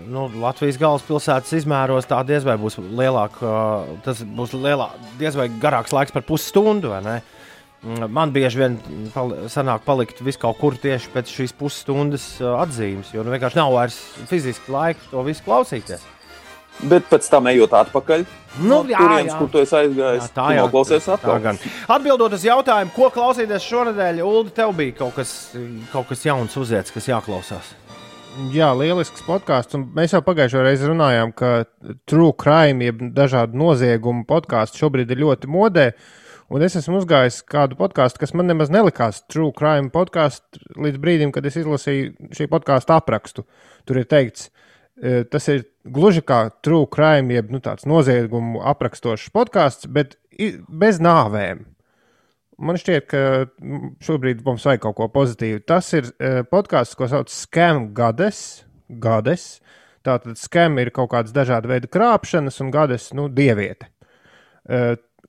nu, Latvijas galvaspilsētas izmēros tā diez vai būs lielāka, tas būs lielā, diez vai garāks laiks par pusstundu. Mm, man bieži vien sanāk palikt vis kaut kur tieši pēc šīs pusstundas atzīmes, jo nu, vienkārši nav vairs fiziski laika to visu klausīties. Bet pēc tam ejot atpakaļ, nu, no jā, turienes, kur tu aizgājis, jā, tā jau klausies atkal. Atbildot uz jautājumu, ko klausīties šonadēļ, Ulu, tev bija kaut kas, kaut kas jauns uziets, kas jāklausās. Jā, lielisks podkāsts. Mēs jau pagājušajā reizē runājām, ka true crime, jeb dažādu noziegumu podkāstu šobrīd ir ļoti modē. Un es esmu uzgājis kādu podkāstu, kas man nemaz nelikās true crime podkāstu līdz brīdim, kad es izlasīju šī podkāstu aprakstu. Tur ir teikts, e, tas ir gluži kā true crime, jeb nu, tāds noziegumu aprakstošs podkāsts, bet bez nāvēm. Man šķiet, ka šobrīd mums vajag kaut ko pozitīvu. Tas ir podkāsts, ko sauc Scam Gades. Gades. Tātad skam ir kaut kādas dažāda veida krāpšanas, un gades nu, dieviete.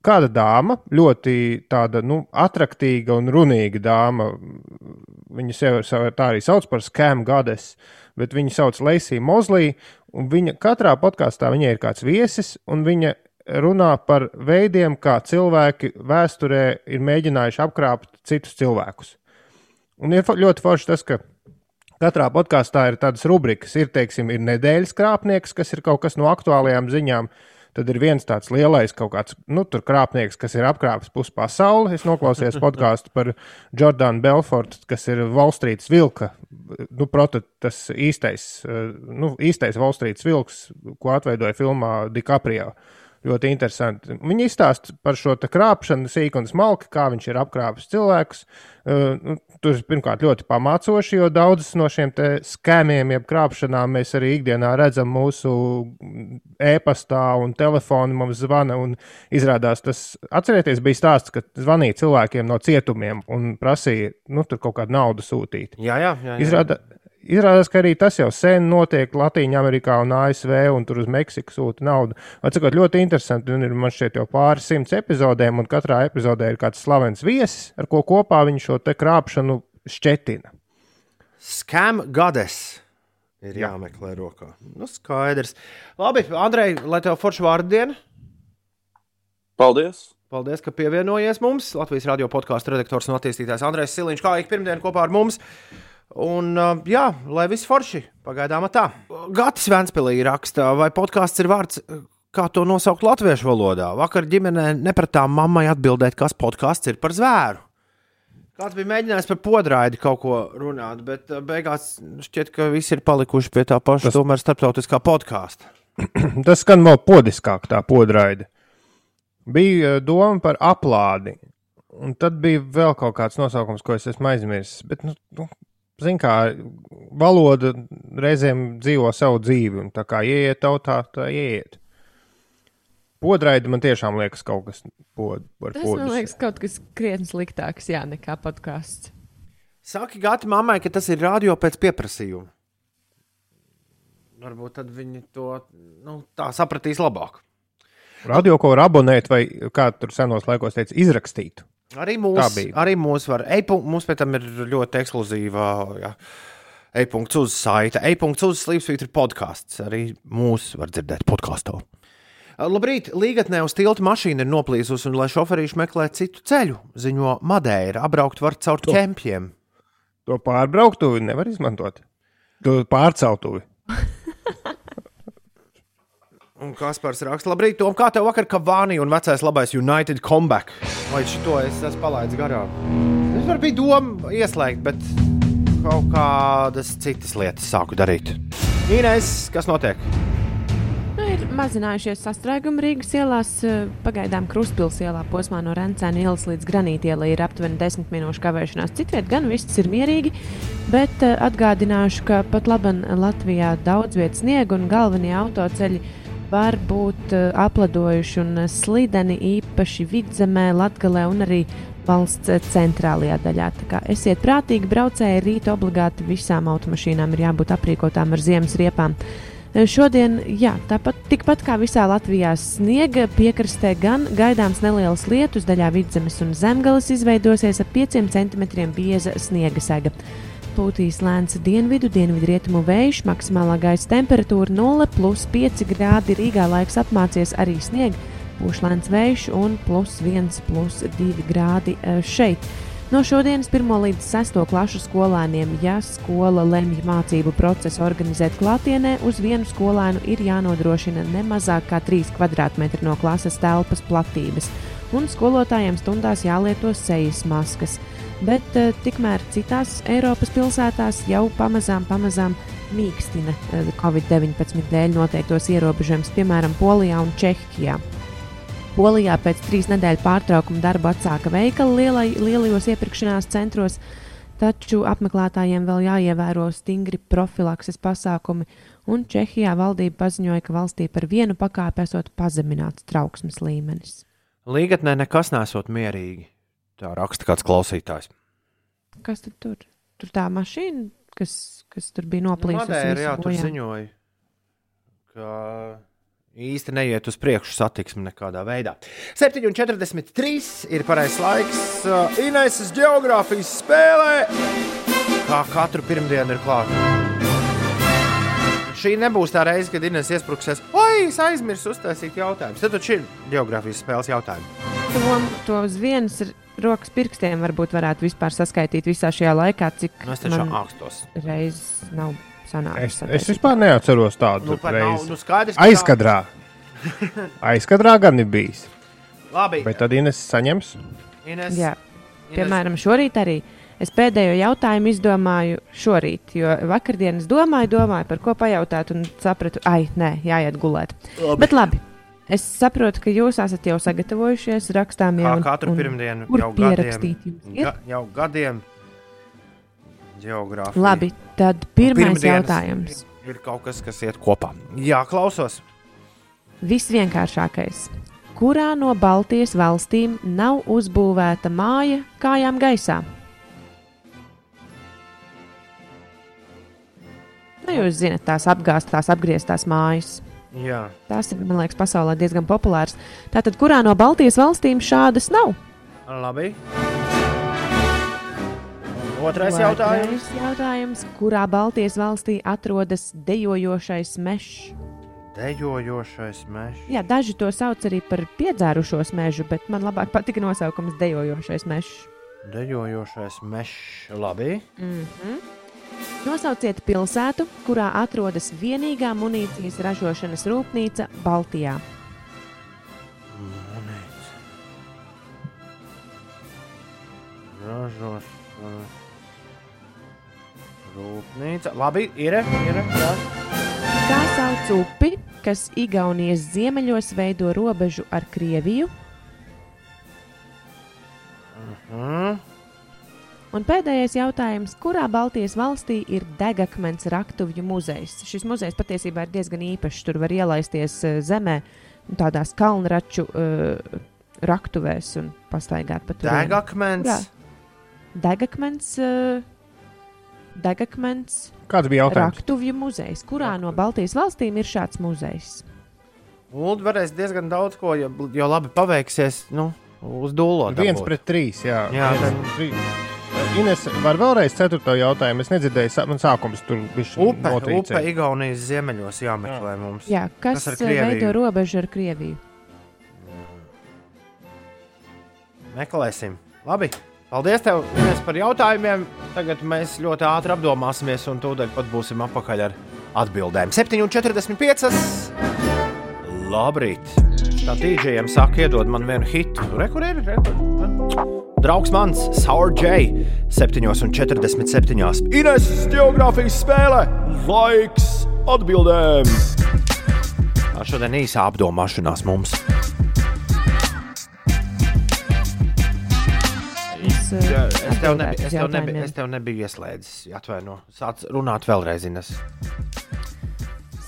Uh, kāda dāma, ļoti tāda nu, attraktīga un runīga dāma. Viņa sev tā arī sauc par skam gades, bet viņa sauc Leisija Mozlī. Viņa katrā podkāstā viņai ir kāds viesis, un viņa runā par veidiem, kā cilvēki vēsturē ir mēģinājuši apkrāpt citus cilvēkus. Un ir ļoti forši tas, ka katrā podkāstā ir tādas rubrikas, ir, teiksim, ir nedēļas krāpnieks, kas ir kaut kas no aktuālajām ziņām. Tad ir viens tāds lielais kaut kāds, nu, tur krāpnieks, kas ir apkrāpis pusi pasauli. Es noklausījos podkāstu par Jordānu Belfortu, kas ir Wallstreets vilka, nu, proti, tas īstais, nu, īstais Wallstreets vilks, ko atveidoja filmā DiCaprio. Uh, ļoti interesanti. Viņi izstāsta par šo krāpšanu, sīkunu smalki, kā viņš ir apkrāpis cilvēkus. Uh, nu, tur ir pirmkārt ļoti pamācoši, jo daudzas no šiem skēmiem, jeb krāpšanām mēs arī ikdienā redzam mūsu e-pastā un telefoni mums zvana. Izrādās, tas atcerieties, bija stāsts, ka zvanīja cilvēkiem no cietumiem un prasīja nu, kaut kādu naudu sūtīt. Jā, jā, jā. jā. Izrādā, Izrādās, ka arī tas jau sen notiek Latvijā, Amerikā un ASV, un tur uz Meksiku sūta naudu. Atcakot, ļoti interesanti, un ir man šeit jau pāris simts epizodēm, un katrā epizodē ir kāds slavens viesis, ar ko kopā viņi šo krāpšanu šķetina. Scam Goddess. Ir jāmeklē rokā. Nu, skaidrs. Labi, Andrej, lai tev forša vārdu diena. Paldies! Paldies, ka pievienojies mums. Latvijas radio podkāstu redaktors un attīstītājs Andrēs Siliņš, kā ik pirmdien kopā ar mums. Un, jā, lai viss forši pagaidām tā. Gatis Vēnspēlī raksta, vai podkāsts ir vārds, kā to nosaukt latviešu valodā. Vakar ģimenē nepratām mammai atbildēt, kas podkāsts ir par zvēru. Kāds bija mēģinājis par podraidi kaut ko runāt, bet beigās šķiet, ka visi ir palikuši pie tā paša, Tas... tomēr starptautiskā podkāsta. Tas skan vēl podiskāk, tā podraidi. Bija doma par aplādi, un tad bija vēl kaut kāds nosaukums, ko es esmu aizmirsis. Bet, nu, nu, Ziniet, kā valoda reizēm dzīvo savu dzīvi, un tā kā ieiet tautā, tā ieiet. Podraidi man tiešām liekas kaut kas pod, par Tas podus. man liekas kaut kas krietni sliktāks, jā, nekā podkāsts. Saki Gati mammai, ka tas ir radio pēc pieprasījuma. Varbūt tad viņi to nu, tā sapratīs labāk. Radio, ko var abonēt, vai kā tur senos laikos teica, izrakstīt. Arī mūsu mūs var. Mums pēc tam ir ļoti ekskluzīva. Jā. E-punkts uz saita. E-punkts uz slīpsvītra podkāsts. Arī mūs var dzirdēt podkāstā. Labrīt, Līgatnē uz tilta mašīna ir noplīsusi, un lai šoferīši meklē citu ceļu, ziņo Madeira. Apbraukt var caur To. ķempiem. To pārbrauktuvi nevar izmantot. To pārceltuvi. Un Kaspars raksta, labrīt, Tom, kā tev vakar Kavāni un vecais labais United comeback? Vai šito es esmu palaidis garām? Es varu bija doma ieslēgt, bet kaut kādas citas lietas sāku darīt. Inês, kas notiek? Nu, ir mazinājušies sastrēgumi Rīgas ielās. eh, Pagaidām Kruspils ielā posmā no Rencēna ielas līdz Granītielai ir aptuveni 10 minūšu kavēšanās. Citviet gan viss ir mierīgi, bet eh, atgādināšu, ka pat laban Latvijā daudz vietas sniega un galvenie autoceļi var būt eh, apladojuši un eh, slideni īpaši vidzemē, Latgalē un arī valsts eh, centrālajā daļā. Tā kā esiet prātīgi braucēji, rīt obligāti visām automašīnām ir jābūt aprīkotām ar ziemas riepām. Šodien, jā, tāpat tikpat kā visā Latvijā, sniega piekrastē gan gaidāms nelielas lietus, daļā vidzemes un zemgales izveidosies ap 5 cm bieza sniega sega. Pūtīs lēns dienvidu, dienvidu rietumu vējš, maksimālā gaisa temperatūra 0,5 grādi. Rīgā laiks apmācies arī sniega, būs lēns vējš un plus 1,2 grādi eh, šeit. No šodienas 1 līdz 6 klasu skolēniem, ja skola lemj mācību procesu organizēt klātienē, uz vienu skolēnu ir jānodrošina ne mazāk kā 3 km no klases telpas platības, un skolotājiem stundās jālieto sejas maskas. Bet uh, tikmēr citās Eiropas pilsētās jau pamazām, pamazām mīkstina uh, Covid-19 dēļ noteiktos ierobežojumus, piemēram, Polijā un Čehijā. Polijā pēc trīs nedēļu pārtraukuma darbu atsāka veikali lielai, lielajos iepirkšanās centros, taču apmeklētājiem vēl jāievēro stingri profilakses pasākumi, un Čehijā valdība paziņoja, ka valstī par vienu pakāpi esot pazemināts trauksmes līmenis. Līgatnē nekas nesot mierīgi. Tā raksta kāds klausītājs. Kas tad tur? Tur tā mašīna, kas, kas tur bija Nu, noplīsusi. Madeira, visu jā, tur ziņoja, ka īsti neiet uz priekšu satiksme nekādā veidā. 7,43 ir pareizais laiks. Uh, Ineses geogrāfijas spēlē, kā katru pirmdienu ir klāta. Šī nebūs tā reize, kad Inês iesprūksies. Oi, es aizmirsu uztaisīt jautājumu. Tad šī ir geogrāfijas spēles jautājums. To, to uz vienas r- rokas pirkstiem varbūt varētu vispār saskaitīt visā šajā laikā, cik Nu, es taču man augstos. reizes nav Es, sanācis. es vispār neatceros tādu Nu, nu, reizi. nu skaidrs, Aizkadrā. Aizkadrā gan ir bijis. Labi, Bet tad Ines saņems. Ines, Jā, Ines, piemēram, šorīt arī. Es pēdējo jautājumu izdomāju šorīt, jo vakardien es domāju, domāju, par ko pajautāt, un sapratu, ai, nē, jāiet gulēt. Labi. Bet labi, es saprotu, ka jūs esat jau sagatavojušies rakstām, jau katru pirmdienu, kur jau gadiem, pierakstīt ir? ga, jau gadiem geogrāfija. Labi, tad pirmais jautājums. Ir kaut kas, kas iet kopā. Jā, klausos. Visvienkāršākais. Kurā no Baltijas valstīm nav uzbūvēta māja kājām gaisā? Nu, jūs zināt, tās apgāztās, apgrieztās mājas. Jā, Tās ir, man liekas, pasaulē diezgan populāras. Tātad, kurā no Baltijas valstīm šādas nav? labi. Otrais jautājums. Otrais jautājums. Kurā Baltijas valstī atrodas dejojošais mežs? Dejojošais mežs. Jā, daži to sauc arī par piedzērušos mežu, bet man labāk patika nosaukums dejojošais mežs. Dejojošais mežs. Labi. Mm -hmm. Nosauciet pilsētu, kurā atrodas vienīgā munīcijas ražošanas rūpnīca Baltijā. Munīcija. Ražošanas. Rūpnīca. Labi, ir. ir jā. Kā sauc upi, kas Igaunijas ziemeļos veido robežu ar Krieviju? Mm. Un pēdējais jautājums, kurā Baltijas valstī ir degakmens raktuvju muzejs? Šis muzejs patiesībā ir diezgan īpašs. Tur var ielaisties eh, zemē, tādās kalnraču uh, raktuvēs un pastaigāt pa turieni. Degakmens. Jā. Degakmens. Uh, Degakmens Kāds bija jautājums? raktuvju muzejs. Kurā no Baltijas valstīm ir šāds muzejs? Ulu varēs diezgan daudz ko, ja, ja labi paveiksies. Nu, uz dūlo. Viens pret trīs. Jā, Jā, viens pret trīs. Ines, var vēlreiz ceturto jautājumu? Es nedzirdēju, sā- man sākums tur bija Upe, upe Igaunijas ziemeļos jāmeklē mums. Jā, kas, Kas ar kas veido robežu ar Krieviju? Meklēsim. Labi. Paldies, tev, Ines, par jautājumiem. Tagad mēs ļoti ātri apdomāsimies, un tūdaļ pat būsim atpakaļ ar atbildēm. 7,45. Labrīt! Tā dīdžejiem saka, iedod man vienu hitu. Re, kur ir? Re, kur? Draugs mans, Sour J. 7,47. Ines geogrāfijas spēle! Laiks atbildēm! Tā šodien īsā apdomāšanās mums. Es, Jā, Es tev, uz es, tev jautājumiem. es tev nebiju ieslēdzis. Atvaino. Sāc runāt vēlreiz, Ines.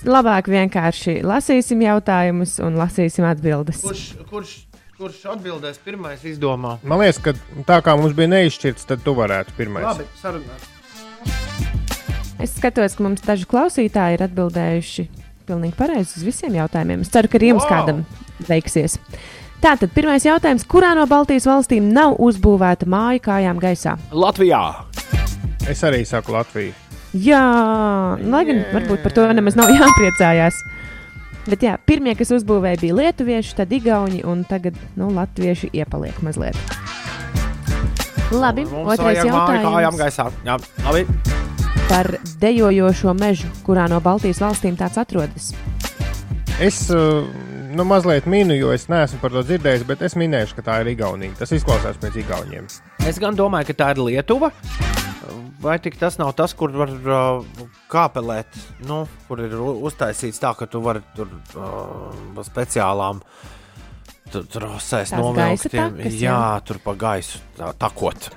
Labāk vienkārši lasīsim jautājumus un lasīsim atbildes. Kurš, kurš, kurš atbildēs pirmais, izdomā? Man liekas, ka tā kā mums bija neizšķirts, tad tu varētu pirmais. Labi, sarunāt. Es skatos, ka mums daži klausītāji ir atbildējuši pilnīgi pareizi uz visiem jautājumiem. Es ceru, ka arī jums Wow! kādam veiksies. Tātad, pirmais jautājums, kurā no Baltijas valstīm nav uzbūvēta māja kājām gaisā? Latvijā! Es arī saku Latviju. Jā, lai gan varbūt par to nemaz nav jāpriecājās. Bet jā, pirmie, kas uzbūvēja, bija lietuvieši, tad igauni un tagad nu, latvieši iepaliek mazliet. Labi, Mums otrais jautājums. Jā, labi. par dejojošo mežu, kurā no Baltijas valstīm tāds atrodas. Es uh, nu, mazliet minu, jo es neesmu par to dzirdējis, bet es minēšu, ka tā ir Igaunija. Tas izklausās pēc Igauniem. Es gan domāju, ka tā ir Lietuva. Vai tik tas nav tas, kur var uh, kāpelēt, nu, kur ir uztaisīts tā, ka tu vari tur uh, speciālām trosēs novilktiem. Jā, jā. tur pa gaisu tā, takot.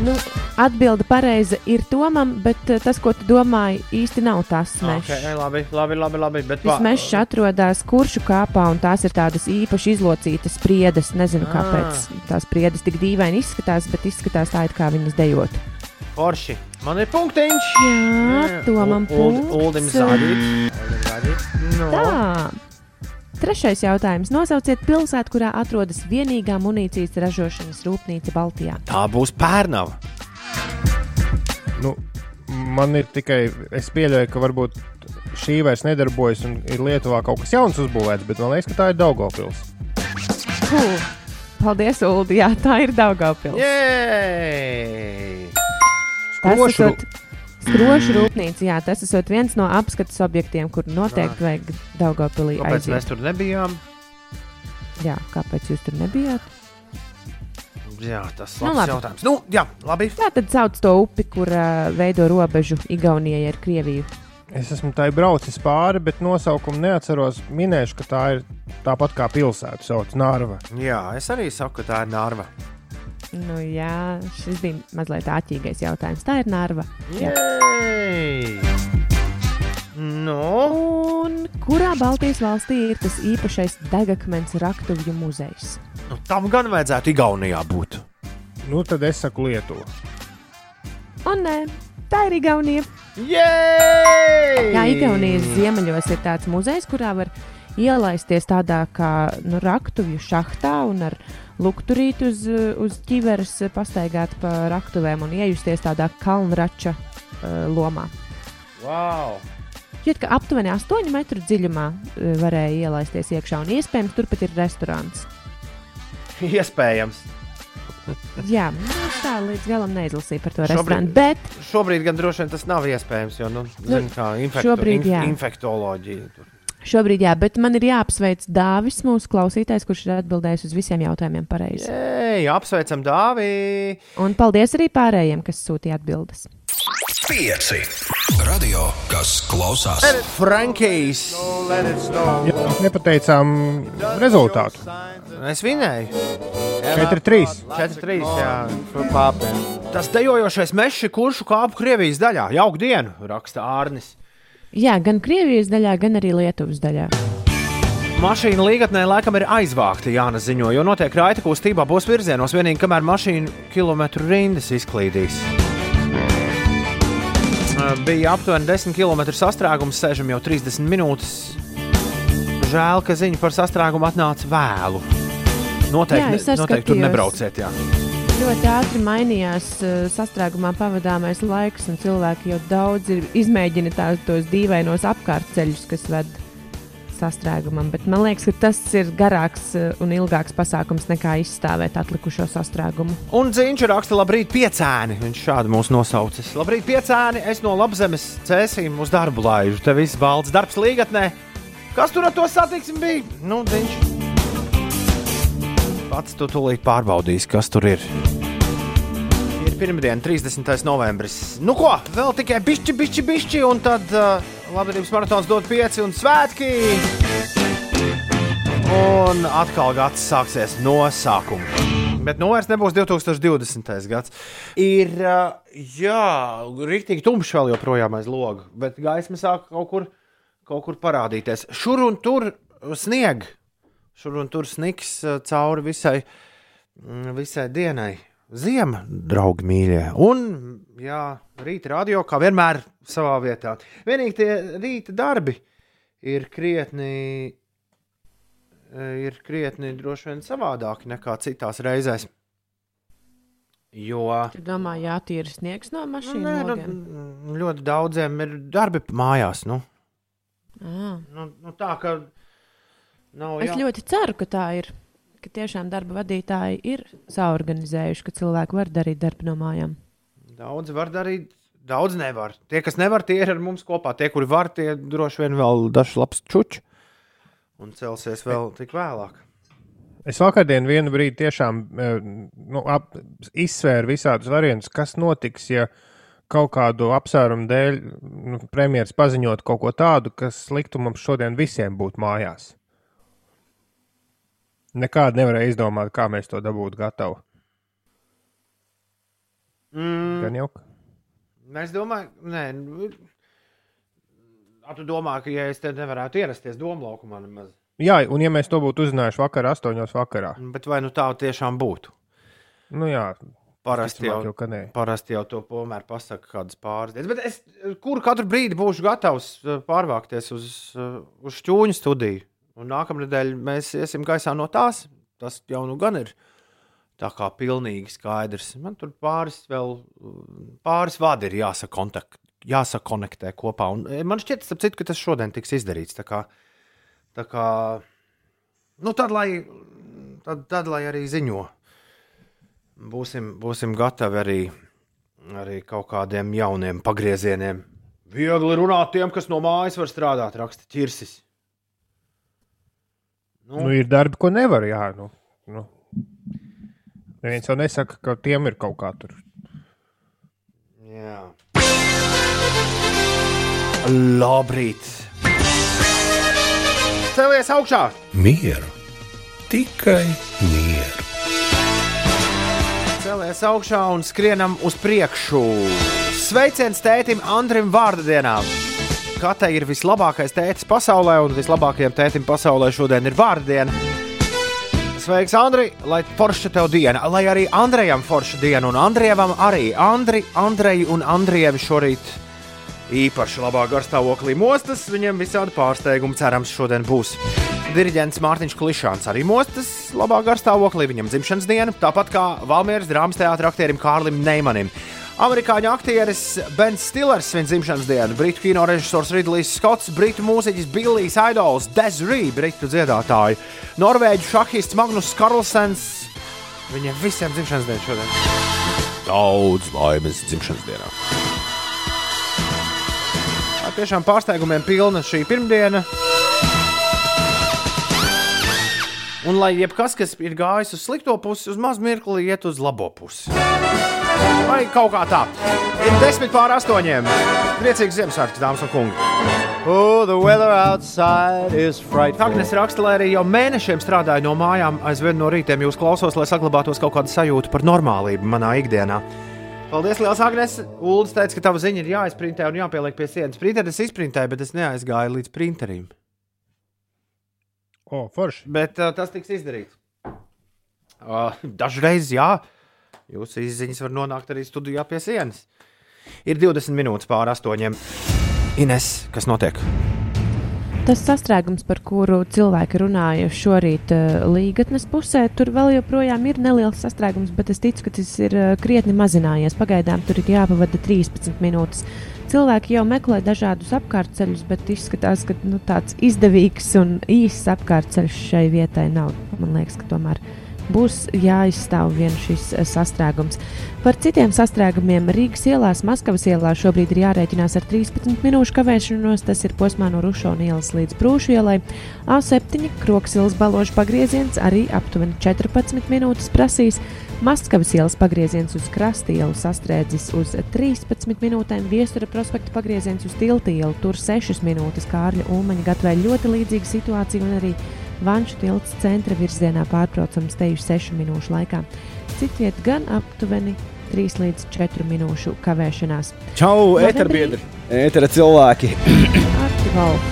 Nu, atbilde pareiza ir tomam, bet eh, tas, ko tu domāji, īsti nav tas mežs. Okay, labi, labi, labi, labi. Bet Šis mežs atrodas kuršu kāpā, un tās ir tādas īpaši izlocītas priedes. Nezinu, Ah. kāpēc tās priedes tik dīvaini izskatās, bet izskatās tā, it kā viņas dejot. Forši. Man ir punktiņš. Jā, tomam punkts. Uldim zādīt. No. Tā. Trešais jautājums. Nosauciet pilsētu, kurā atrodas vienīgā munīcijas ražošanas rūpnīca Baltijā. Tā būs pērnava. Nu, man ir tikai, es pieļauju, ka varbūt šī vairs nedarbojas un ir Lietuvā kaut kas jauns uzbūvēts, bet man liekas, ka tā ir Daugopils. Puh. Paldies, Ulu. Jā, tā ir Daugavpils. Jej! Skrošu skrošu rūpnīca. Jā, tas esot viens no apskates objektiem, kur noteikti vajag Daugavpilī Kāpēc aiziet. mēs tur nebijām? Jā, kāpēc jūs tur nebijāt? Jā, tas ir Nu, labs labi. jautājums. Nu, jā, labi. Tā tad sauc to upi, kur uh, veido robežu Igaunijai ar Krieviju. Es esmu tā braucis pāri, bet nosaukumu neatceros. Minēšu, ka tā ir tāpat kā pilsēta, sauc Nārva. Jā, es arī saku, ka tā ir Nārva. Nu, jā, šis bija mazliet āķīgais jautājums. Tā ir Nārva. Jā. Jej! Nu, Un kurā Baltijas valstī ir tas īpašais degakmens raktuvju muzejs? nu, tam gan vajadzētu Igaunijā būt. Nu, tad es saku Lietuva. Un nē, tā ir Igaunija. Jej! Jā, Igaunijas ziemeļos ir tāds muzejs, kurā var ielaisties tādā kā nu, raktuvju šahtā un ar lukturīti uz, uz ķiveres pastaigāt pa raktuvēm un iejusties tādā kalnrača uh, lomā. Wow! Šķiet, ka aptuveni 8 metru dziļumā uh, varēja ielaisties iekšā, un iespējams turpat ir restorāns. Iespējams. Jā, nu, es tā līdz galam neizlasīju par to restorānu, bet Šobrīd gan droši vien tas nav iespējams, jo, nu, zin, kā infekto, šobrīd jā. infektoloģija. tur. Šobrīd jā, bet man ir jāapsveic Dāvis, mūsu klausītājs, kurš ir atbildējis uz visiem jautājumiem pareizi. Ei, apsveicam Dāvi! Un paldies arī pārējiem, kas sūtīja atbildes. Pieci. Radio, kas klausās. Frankijs! Jā, mēs nepateicām rezultātu. Es vinēju. 4-3. 4-3. Jā. Tas dejojošais mežs, kurš kāpu Krievijas daļā. Jauku dienu, raksta Ārnis. Jā, gan Krievijas daļā, gan arī Lietuvas daļā. Mašīna līgatnē laikam ir aizvākta, Jānis ziņo, jo notiek raita kustība abos virzienos, vienīgi kamēr mašīnu kilometru rindas izklīdīs. Bija aptuveni 10 km sastrēgums, sēžam jau 30 minūtes. Žēl, ka ziņa par sastrēgumu atnāca vēlu. Noteikti, Jā, noteikti tur nebrauciet. Jā. Ļoti ātri mainījās uh, sastrēgumā pavadāmais laiks, un cilvēki jau daudz ir izmēģinājuši tos dīvainos apkārtceļus, kas ved sastrēgumam. Bet man liekas, ka tas ir garāks uh, un ilgāks pasākums nekā izstāvēt atlikušo sastrēgumu. Un Zīņš raksta, labrīt, piecēni. Viņš šādi mūs nosaucis. Labrīt, piecēni. Es no labzemes cēsīm uz darbu laižu. Te viss balts darbs līgatnē. Kas tur ar to satiksmi bija? Nu, Zīņš. Pats tu tūlīt pārbaudīsi, kas tur ir. Ir pirmdiena, 30. novembris. Nu ko, vēl tikai bišķi, bišķi, bišķi, un tad uh, labdarības maratons dod pieci un svētki. Un atkal gads sāksies no sākuma. Bet nu vairs nebūs 2020. gads. Ir, ā, jā, rīktīgi tumšs vēl joprojām aiz loga, bet gaisma sāk kaut kur, kaut kur parādīties. Šur un tur snieg, šur un tur sniks ā, cauri visai, mm, visai dienai. Ziema, draugi mīļie. Un, jā, rīta radio, kā vienmēr, savā vietā. Vienīgi tie rīta darbi ir krietni ir krietni droši vien savādāki nekā citās reizēs. Jo Tu domā, jātīra sniegs no mašīnas? nu, ļoti daudziem ir darbi mājās. Nu. Ā. Nu, nu, tā kā nav Es ļoti ceru, ka tā ir. Ka tiešām darba vadītāji ir saorganizējuši, ka cilvēki var darīt darbu no mājām. Daudz var darīt, daudz nevar. Tie, kas nevar, tie ir ar mums kopā. Tie, kuri var, tie droši vien vēl dažs labs čučs un celsies vēl tik vēlāk. Es vakardien vienu brīdi tiešām eh, nu, ap, izsvēru visādus variantus, kas notiks, ja kaut kādu apsvērumu dēļ nu, premjerministrs paziņot kaut ko tādu, kas liktu mums šodien visiem būt mājās. Nekādu nevarēja izdomāt, kā mēs to dabūtu gatavu. Mm. Gan jau. Es domāju, nē, nu, a, tu domā, ka ja es te nevarētu ierasties domu laukumā nemaz. Jā, un ja mēs to būtu uzzinājuši vakarā, astoņos vakarā, Bet vai nu tā tiešām būtu? nu jā, Parasti jau, jau, parasti jau to tomēr pasaka kādas pāris dienas. Bet es kuru katru brīdi būšu gatavs eh, pārvākties uz, eh, uz šķūņu studiju. Un nākamnedēļ mēs iesim gaisā no tās. Tas jau nu gan ir tā kā pilnīgi skaidrs. Man tur pāris vēl, pāris vadi ir jāsakontakt, jāsakonektē kopā. Un eh, man šķiet, citu, ka tas šodien tiks izdarīts. Tā kā, tā kā nu tad, lai, tad, tad, lai arī ziņo būsim, būsim gatavi arī, arī kaut kādiem jauniem pagriezieniem. Viegli runāt tiem, kas no mājas var strādāt, raksta ķirsis. Nu, nu, ir darbi, ko nevar. Jā, nu, nu. Neviens jau nesaka, ka tiem ir kaut kā tur. jā. Labrīt! Celies augšā! Mieru, tikai mieru. Celies augšā un skrienam uz priekšu. Sveiciens tētim Andrim Vārdienā! Katrai ir vislabākais tētis pasaulē, un vislabākajam tētim pasaulē šodien ir vārdiena. Sveiks, Andri! Lai forša tev diena, lai arī Andrejam forša diena, un Andrievam arī. Andri, Andreju un Andrievi šorīt īpaši labā garstāvoklī mostas. Viņam visādi pārsteigumi cerams šodien būs. Diriģents Mārtiņš Klišāns arī mostas labā garstāvoklī, viņam dzimšanas diena, tāpat kā Valmieras drāmas teātris aktierim Kārlim Neimanim. Amerikāņu aktieris Bens Stillers svin dzimšanas dienu, britu kino režisors Ridlijs Skots, britu mūziķis Billijs Idols, Desiree, britu dziedātāju, norvēģu šahists Magnus Karlsens. Viņiem visiem dzimšanas diena šodien. Daudz laimes dzimšanas dienā. Tā tiešām pārsteigumiem pilna šī pirmdiena. Un lai jebkas, kas ir gājis uz slikto pusi, uz mazu mirkli iet uz labo pusi. Vai kaut kā tā. Ir desmit pār astoņiem. Priecīgs Ziemassvētku, dāmas un kungi. Oh, the weather outside is frightful. Agnēs raksta, lai arī jau mēnešiem strādāju no mājām, aizvien no rītiem jūs klausos, lai saglabātos kaut kāda sajūta par normālību manā ikdienā. Paldies, Lielas Agnēs. Uldis teica, ka tava ziņa ir jāizprintē un jāpieliek pie sienas. Printeris izprintēja, bet es neaizgāju līdz printerim. O, forši. Bet uh, tas tiks izdarīts. Uh, dažreiz, jā, jūsu izziņas var nonākt arī studijā pie sienas. Ir 20 minūtes pāri astoņiem. Ines, kas notiek? Tas sastrēgums, par kuru cilvēki runāja šorīt uh, Līgatnes pusē, tur vēl joprojām ir neliels sastrēgums, bet es ticu, ka tas ir uh, krietni mazinājies. Pagaidām tur ir jāpavada 13 minūtes. Cilvēki jau meklē dažādus apkārtceļus, bet izskatās, ka nu, tāds izdevīgs un īss apkārtceļš šai vietai nav. Man liekas, ka tomēr būs jāizstāv viens šis eh, sastrēgums. Par citiem sastrēgumiem Rīgas ielās, Maskavas ielā šobrīd ir jārēķinās ar 13 minūšu kavēšanos. Tas ir posmā no Rušona ielas līdz Prūšu ielai. A7 Kroksilas baložu pagrieziens arī aptuveni 14 minūtes prasīs. Maskavas ielas pagrieziens uz krasta ielu sastrēdzis uz 13 minūtēm, Viestura prospekta pagrieziens uz tilta ielu tur 6 minūtes. Kārļa Ulmaņa gatavē ļoti līdzīga situācija un arī Vanšu tilts centra virzienā pārbraucams teju 6 minūšu laikā. Citviet gan aptuveni 3 līdz 4 minūšu kavēšanās. Čau, eterbiedri! Etera cilvēki! Arti Valf.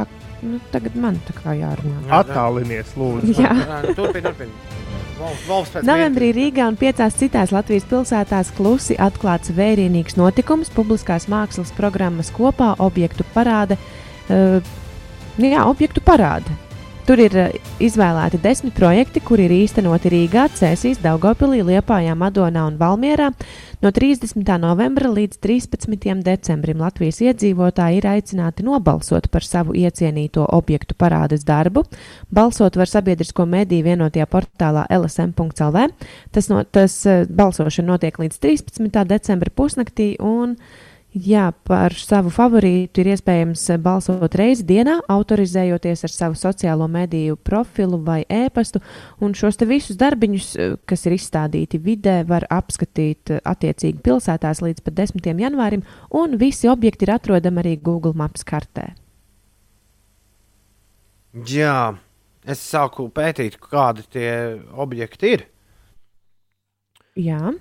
Pak, nu, tagad man tā kā jārunā. Attālinies, lūdzu. Jā. Turpiniet, turpiniet. Novembrī Rīgā un piecās citās Latvijas pilsētās klusi atklāts vērienīgs notikums - publiskās mākslas programmas kopā objektu parāde. Uh, jā, objektu parāde. Tur ir uh, izvēlēti desmit projekti, kuri ir īstenoti Rīgā, Cēsīs, Daugopilī, Liepājā, Madonā un Valmierā. No 30. novembra līdz 13. decembrim Latvijas iedzīvotāji ir aicināti nobalsot par savu iecienīto objektu parādes darbu. Balsot var sabiedrisko mediju vienotajā portālā lsm.lv. Tas, no, tas uh, balsošana notiek līdz 13. decembra pusnaktī. Un, Jā, par savu favorītu ir iespējams balsot reizi dienā, autorizējoties ar savu sociālo mediju profilu vai e-pastu. Un šos visus darbiņus, kas ir izstādīti vidē, var apskatīt attiecīgi pilsētās līdz pat 10. janvārim, un visi objekti ir atrodami arī Google Maps kartē. Jā, es sāku pētīt, kādi tie objekti ir. Jā.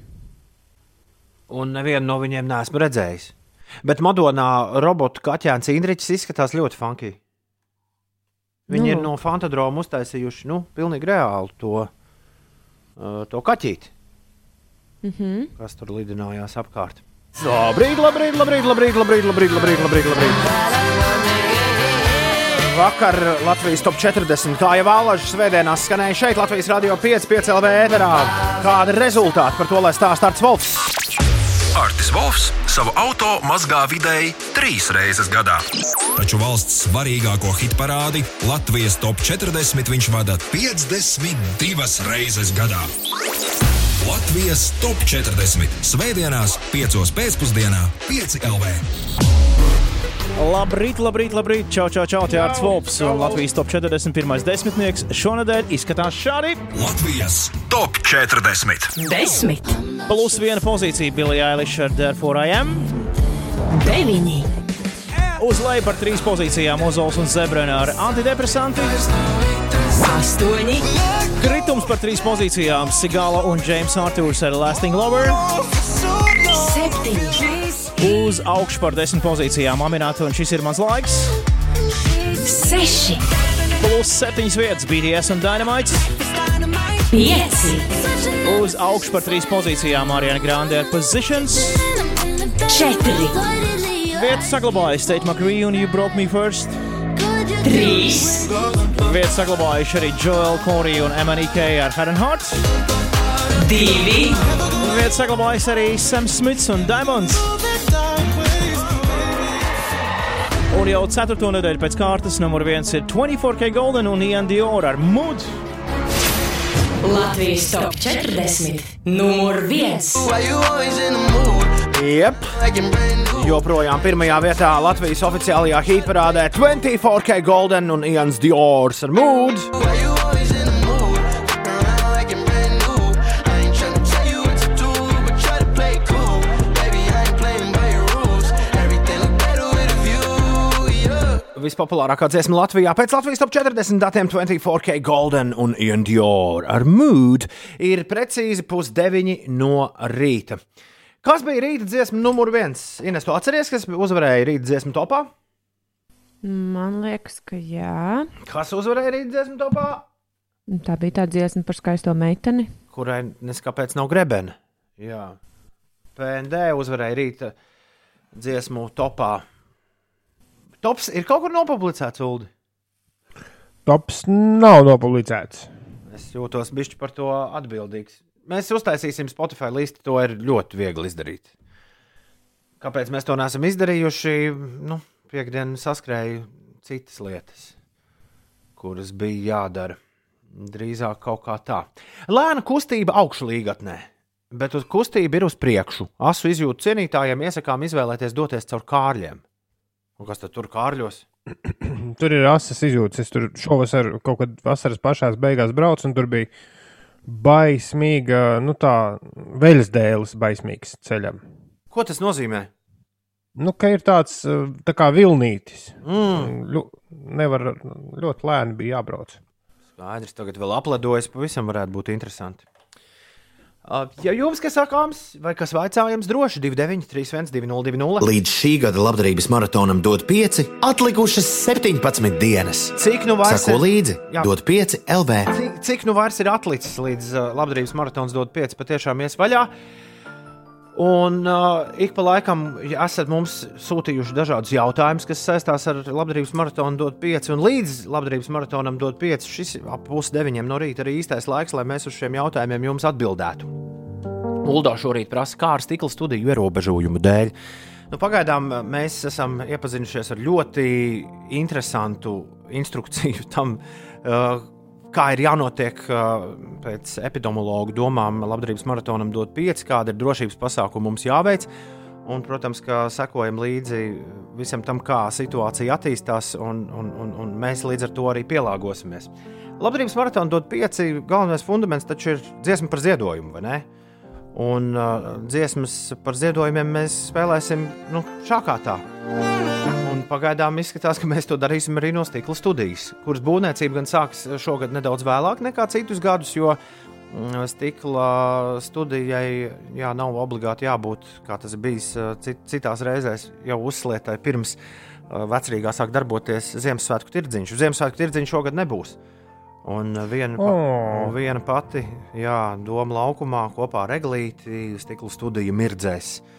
Un nevienu no viņiem neesmu redzējis. Bet Madonā robotu kaķēns Indričs izskatās ļoti funky. Viņi nu. ir no Fantadroma uztaisījuši nu, pilnīgi reāli to, uh, to kaķīti, Mm -hmm. kas tur lidinājās apkārt. Labrīt, labrīt, labrīt, labrīt, labrīt, labrīt, labrīt, labrīt, labrīt. Vakar Latvijas top 40 kā jau vēlažas svētdienās skanēja šeit Latvijas radio 5, 5 LV ēterā. Kāda ir rezultāti par to, lai stāsta Arts Volfs? Artis Volfs savu auto mazgā vidēji trīs reizes gadā. Taču valsts svarīgāko hit parādi Latvijas top 40 viņš vada 52 reizes gadā. Latvijas top 40 Svētdienās, 5 pēcpusdienā, 5 LV. Labrīt, labrīt, labrīt. Čau, čau, čau. Tie ir Arts Volps un Latvijas top 41. desmitnieks. Šonadēļ izskatās šādi. Latvijas top 40. Desmit, Plus viena pozīcija Billijai Eilish ar Therefore I Am. deviņi, Uz leju par trīs pozīcijām Ozols un Zebrena ar antidepresanti. astoņi, Kritums par trīs pozīcijām Sigala un James Arthurs ar Lasting Lover. septiņi, Uz augšu par desmit pozīcijām Aminēta un šis ir mans laiks. seši, Plus septiņas vietas BDS un Dynamite. pieci, Uz augšu par trīs pozīcijām Ariana Grande ar Positions. četri, Vietu saglabājas State McCree un You Broke Me First. Trīs. Vietu saglabājuši arī Joel Corey un MNK ar Head and Heart. Divi. Vietu saglabājas arī Sam Smits un Diamonds. Un jau ceturto nedēļu pēc kārtas numur viens ir 24K Golden un Ian Dior ar Mood. Latvijas top 40. Numur viens. Jep. Joprojām pirmajā vietā Latvijas oficiālajā hitparādē 24K Golden un Ians Diors ar Mood. Vispopulārākā dziesma Latvijā pēc Latvijas top 40 datiem 24K Golden un Ian Dior ar Mood ir precīzi pusdeviņi no rīta. Kas bija rīta dziesma numur viens? Ines, tu atceries, kas uzvarēja rīta dziesmu topā? Man liekas, ka jā. Kas uzvarēja rīta dziesmu topā? Tā bija tā dziesma par skaisto meiteni. Kurai neskapēc nav grebena. Jā. PND uzvarēja rīta dziesmu topā. Tops ir kaut kur nopublicēts, Ulu. Tops nav nopublicēts. Es jūtos bišķi par to atbildīgs. Mēs uztaisīsim Spotify listi, to ir ļoti viegli izdarīt. Kāpēc mēs to neesam izdarījuši? Nu, Piektdienā saskrēja citas lietas, kuras bija jādara. Drīzāk kaut kā tā. Lēna kustība augšlīgatnē, bet uz kustību ir uz priekšu. Asu izjūtu cienītājiem iesakām izvēlēties doties caur kārļiem. Un kas tad tur kārļos? Tur ir asas izjūtas. Es tur šovasar kaut kad vasaras pašās beigās braucu, un tur bija baismīga, nu tā, veļas dēlis baismīgs ceļam. Ko tas nozīmē? Nu, ka ir tāds tā kā vilnītis. Mm. Ļu, nevar ļoti lēni bija jābrauc. Skaidrs, tagad vēl apladojas, pavisam varētu būt interesanti. Ja jums kas sakāms, vai kas vaicājams, droši 29, 31, 200. Līdz šī gada labdarības maratonam dod 5, atlikušas 17 dienas. Cik nu vairs Sako ir- līdzi, Jā. dod 5 LV. Cik, cik nu vairs ir atlicis līdz labdarības maratons dod 5, patiešām ies vaļā. Un uh, ik pa laikam esat mums sūtījuši dažādus jautājumus, kas saistās ar labdarības maratonu dod 5, un līdz labdarības maratonam dod 5. Šis ap pusdeviņiem no rīta arī īstais laiks, lai mēs uz šiem jautājumiem jums atbildētu. Uldā šorīt prasa, kā ar stikla studiju ierobežojumu dēļ. Nu, pagaidām uh, mēs esam iepazinušies ar ļoti interesantu instrukciju tam, uh, kā ir jānotiek pēc epidemiologu domām. Labdarības maratonam dot pieci, kāda ir drošības pasākuma mums jāveic. Un, protams, ka sekojam līdzi visam tam, kā situācija attīstās, un, un, un, un mēs līdz ar to arī pielāgosimies. Labdarības maratonam dot pieci, galvenais fundaments taču ir dziesma par ziedojumu, vai ne? Un uh, dziesmas par ziedojumiem mēs spēlēsim nu, šākā tā. Un pagaidām izskatās, ka mēs to darīsim arī no stikla studijas, kuras būvniecība gan sāks šogad nedaudz vēlāk nekā citus gadus, jo mm, stikla studijai jā, nav obligāti jābūt, kā tas bijis uh, cit, citās reizēs, jau uzslietai pirms uh, vecrīgā sāk darboties Ziemassvētku tirdziņš. Ziemassvētku tirdziņš šogad nebūs. Un viena, pa, Oh. viena pati, jā, doma laukumā kopā ar Eglīti, stikla studija mirdzēs eh,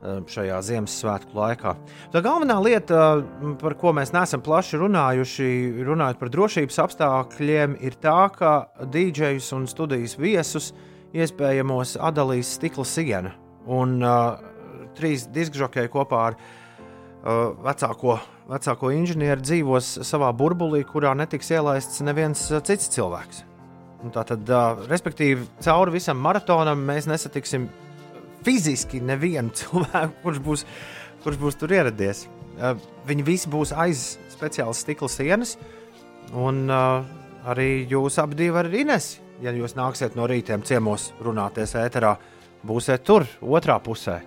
šajā Ziemassvētku laikā. Tā galvenā lieta, m, par ko mēs neesam plaši runājuši, runājot par drošības apstākļiem, ir tā, ka DJs un studijas viesus iespējamos atdalīs stikla siena. Un uh, trīs diskžokēji kopā ar uh, vecāko, vecāko inženieri dzīvos savā burbulī, kurā netiks ielaists neviens cits cilvēks. Un Tātad, uh, respektīvi, cauri visam maratonam mēs nesatiksim fiziski nevienu cilvēku, kurš būs, kurš būs tur ieradies. Uh, viņi visi būs aiz speciālas stikla sienas, un uh, arī jūs abi ar Ines, ja jūs nāksiet no rītiem ciemos runāties ēterā, būsiet tur, otrā pusē,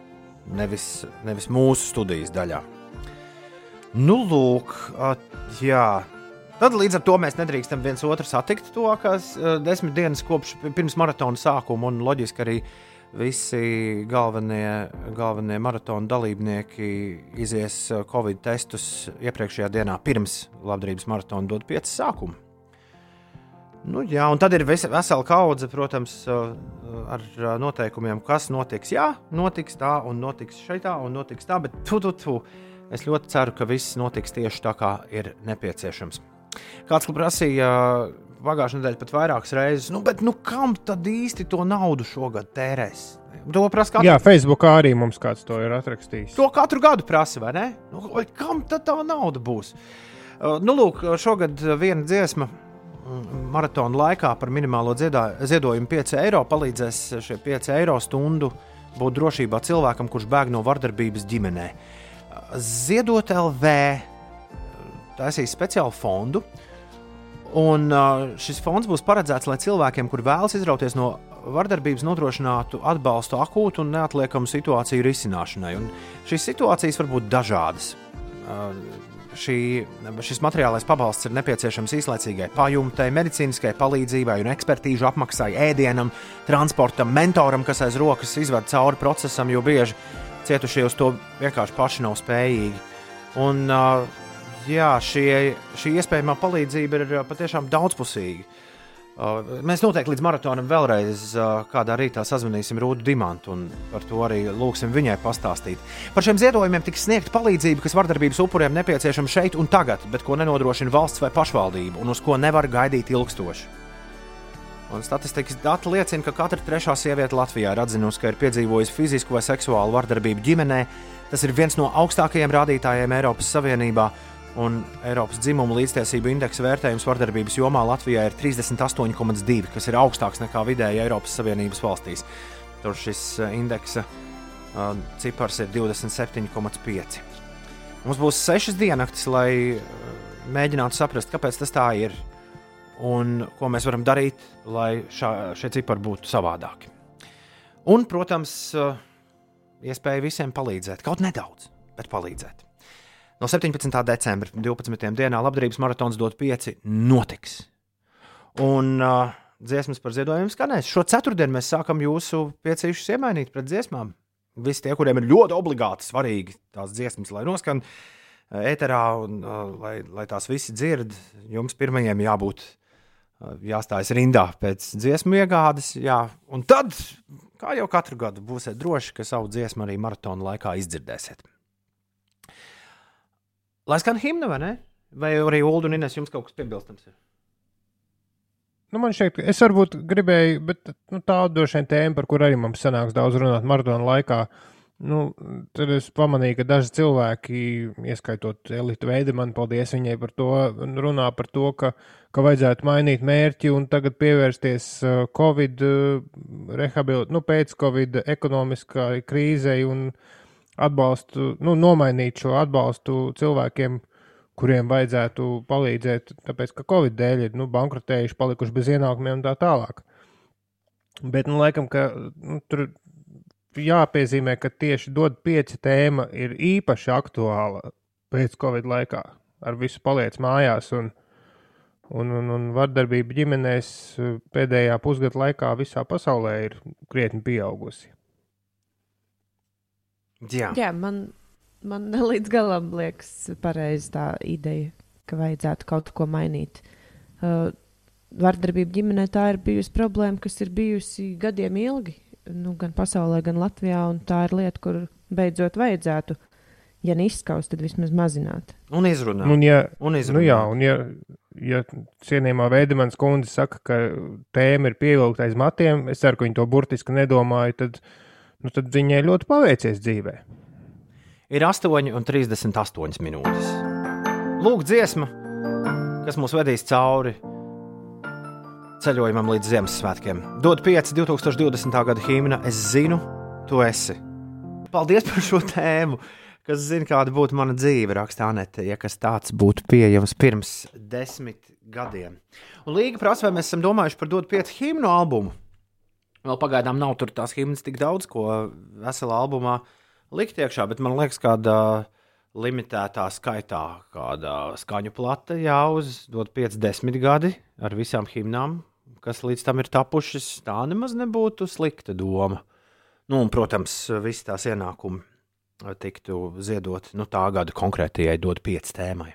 nevis, nevis mūsu studijas daļā. Nu, lūk, uh, jā. Tad līdz ar to mēs nedrīkstam viens otru satikt tuvākās uh, desmit dienas kopš pi- pirms maratona sākuma. Un loģiski arī visi galvenie, galvenie maratona dalībnieki izies uh, Covid testus iepriekšējā dienā pirms labdarības maratona dod pieci sākumu. Nu, jā, un tad ir ves- vesela kaudze, protams, uh, ar uh, noteikumiem, kas notiks. Jā, notiks tā, un notiks šeit tā, un notiks tā, bet tu, tu, tu. Es ļoti ceru, ka viss notiks tieši tā, kā ir nepieciešams. Kāds prasīja pagājušajā nedēļā pat vairākas reizes, nu, bet nu, kam tad īsti to naudu šogad tērēs? To prasa katru, Jā, Facebookā arī mums kāds to ir atrakstījis. to katru gadu prasa, vai ne? Nu, vai kam tad tā nauda būs? Uh, nu, lūk, šogad viena dziesma mm, maratona laikā par minimālo dziedā, ziedojumu 5 eiro palīdzēs šie 5 eiro stundu būt drošībā cilvēkam, kurš bēg no vardarbības ģimenē. Ziedot LV taisīs speciālu fondu, un uh, šis fonds būs paredzēts, lai cilvēkiem, kuri vēlas izrauties no vardarbības, nodrošinātu atbalstu akūtu un neatliekamu situāciju risināšanai. Un šīs situācijas var būt dažādas. Uh, šī, šis materiālais pabalsts ir nepieciešams īslaicīgai pajumtai, medicīniskai palīdzībai un ekspertīžu apmaksai, ēdienam, transportam, mentoram, kas aiz rokas izved cauri procesam, jo bieži cietušie uz to vienkārši paši nav spējīgi. Un, uh, jā, šie, šī iespējamā palīdzība ir uh, patiešām daudzpusīga. Uh, mēs noteikti līdz maratonam vēlreiz uh, kādā rītā sazvanīsim Rūdu Dimantu un par to arī lūgsim viņai pastāstīt. Par šiem ziedojumiem tiks sniegta palīdzība, kas vardarbības upuriem nepieciešama šeit un tagad, bet ko nenodrošina valsts vai pašvaldība un uz ko nevar gaidīt ilgstoši. Un statistikas dati liecina, ka katra trešā sieviete Latvijā ir atzinusi, ka ir piedzīvojusi fizisku vai seksuālu vardarbību ģimenē. Tas ir viens no augstākajiem rādītājiem Eiropas Savienībā, un Eiropas dzimuma līdztiesību indeksa vērtējums vardarbības jomā Latvijā ir 38,2, kas ir augstāks nekā vidēji Eiropas Savienības valstīs. Tur šis uh, indeksa uh, cipars ir 27,5. Mums būs sešas diennaktis, lai uh, mēģinātu saprast, kāpēc tas tā ir un ko mēs varam darīt, lai šā, šie cipari būtu savādāki. Un, protams, iespēja visiem palīdzēt, kaut nedaudz, bet palīdzēt. No 17. decembra 12. dienā labdarības maratons dot 5 notiks. Un uh, dziesmas par ziedojumiem skanēs. Šo ceturtdienu mēs sākam jūsu piecīšus iemainīt pret dziesmām. Visi tie, kuriem ir ļoti obligāti svarīgi tās dziesmas, lai noskan uh, ēterā un uh, lai, lai tās visi dzird, jums pirmajiem jābūt, uh, jāstājas rindā pēc dziesmu iegādes. Jā. Un tad, kā jau katru gadu, būsiet droši, ka savu dziesmu arī maratona laikā izdzirdēsiet. Lai skan himna, vai ne? Vai arī Ulu un Ines jums kaut kas piebilstams? Ir? Nu, man ka es varbūt gribēju, bet nu, tādu droši vien tēmu, par kur arī mums sanāks daudz runāt maratona laikā. Nu, tad es pamanīju, ka daži cilvēki, ieskaitot Elitu Veidemanu, paldies viņai par to, runā par to, ka, ka vajadzētu mainīt mērķi un tagad pievērsties uh, Covid uh, rehabilitācijai, nu, pēc Covid ekonomiskai krīzei un atbalstu, nu, nomainīt šo atbalstu cilvēkiem, kuriem vajadzētu palīdzēt, tāpēc, ka Covid dēļ ir nu, bankrotējuši, palikuši bez ienākumiem un tā tālāk. Bet, nu, laikam, ka nu, tur jāpiezīmē, ka tieši dod pieci tēma ir īpaši aktuāla pēc Covid laikā. Ar visu paliec mājās un, un, un, un vardarbība ģimenēs pēdējā pusgada laikā visā pasaulē ir krietni pieaugusi. Jā, Jā man, man līdz galam liekas pareizi tā ideja, ka vajadzētu kaut ko mainīt. Uh, vardarbība ģimenē tā ir bijusi problēma, kas ir bijusi gadiem ilgi, nu, gan pasaulē, gan Latvijā, un tā ir lieta, kur beidzot vajadzētu, ja neizskaust, tad vismaz mazināt. un izrunāt. Un, ja, Un nu, izrunāt. jā, un ja, ja cienījamā veidamans kundze saka, ka tēma ir pievilkta aiz matiem, es ceru, ka viņi to burtiski nedomāja, tad, nu, tad viņai ļoti paveicies dzīvē. Ir 8,38 minūtes. Lūk, dziesma, kas mūs vedīs cauri ceļojumam līdz Ziemassvētkiem. Dod 5, 2020. gada himna, es zinu, tu esi. Paldies par šo tēmu, kas zina, kāda būtu mana dzīve, rakstā Anete, ja kas tāds būtu pieejams pirms desmit gadiem. Un Līga prasa, vai mēs esam domājuši par dot 5 himnu albumu. Vēl pagaidām nav tur tās himnas tik daudz, ko veselā albumā likt iekšā, bet man liekas, kāda limitētā skaitā, kāda skaņu plata jāuzdod 50 gadi ar visām himnām, kas līdz tam ir tapušas. Tā nemaz nebūtu slikta doma. Nu, un, protams, visi tās ienākumi tiktu ziedot nu, tā gada konkrētajai dod 5 tēmai.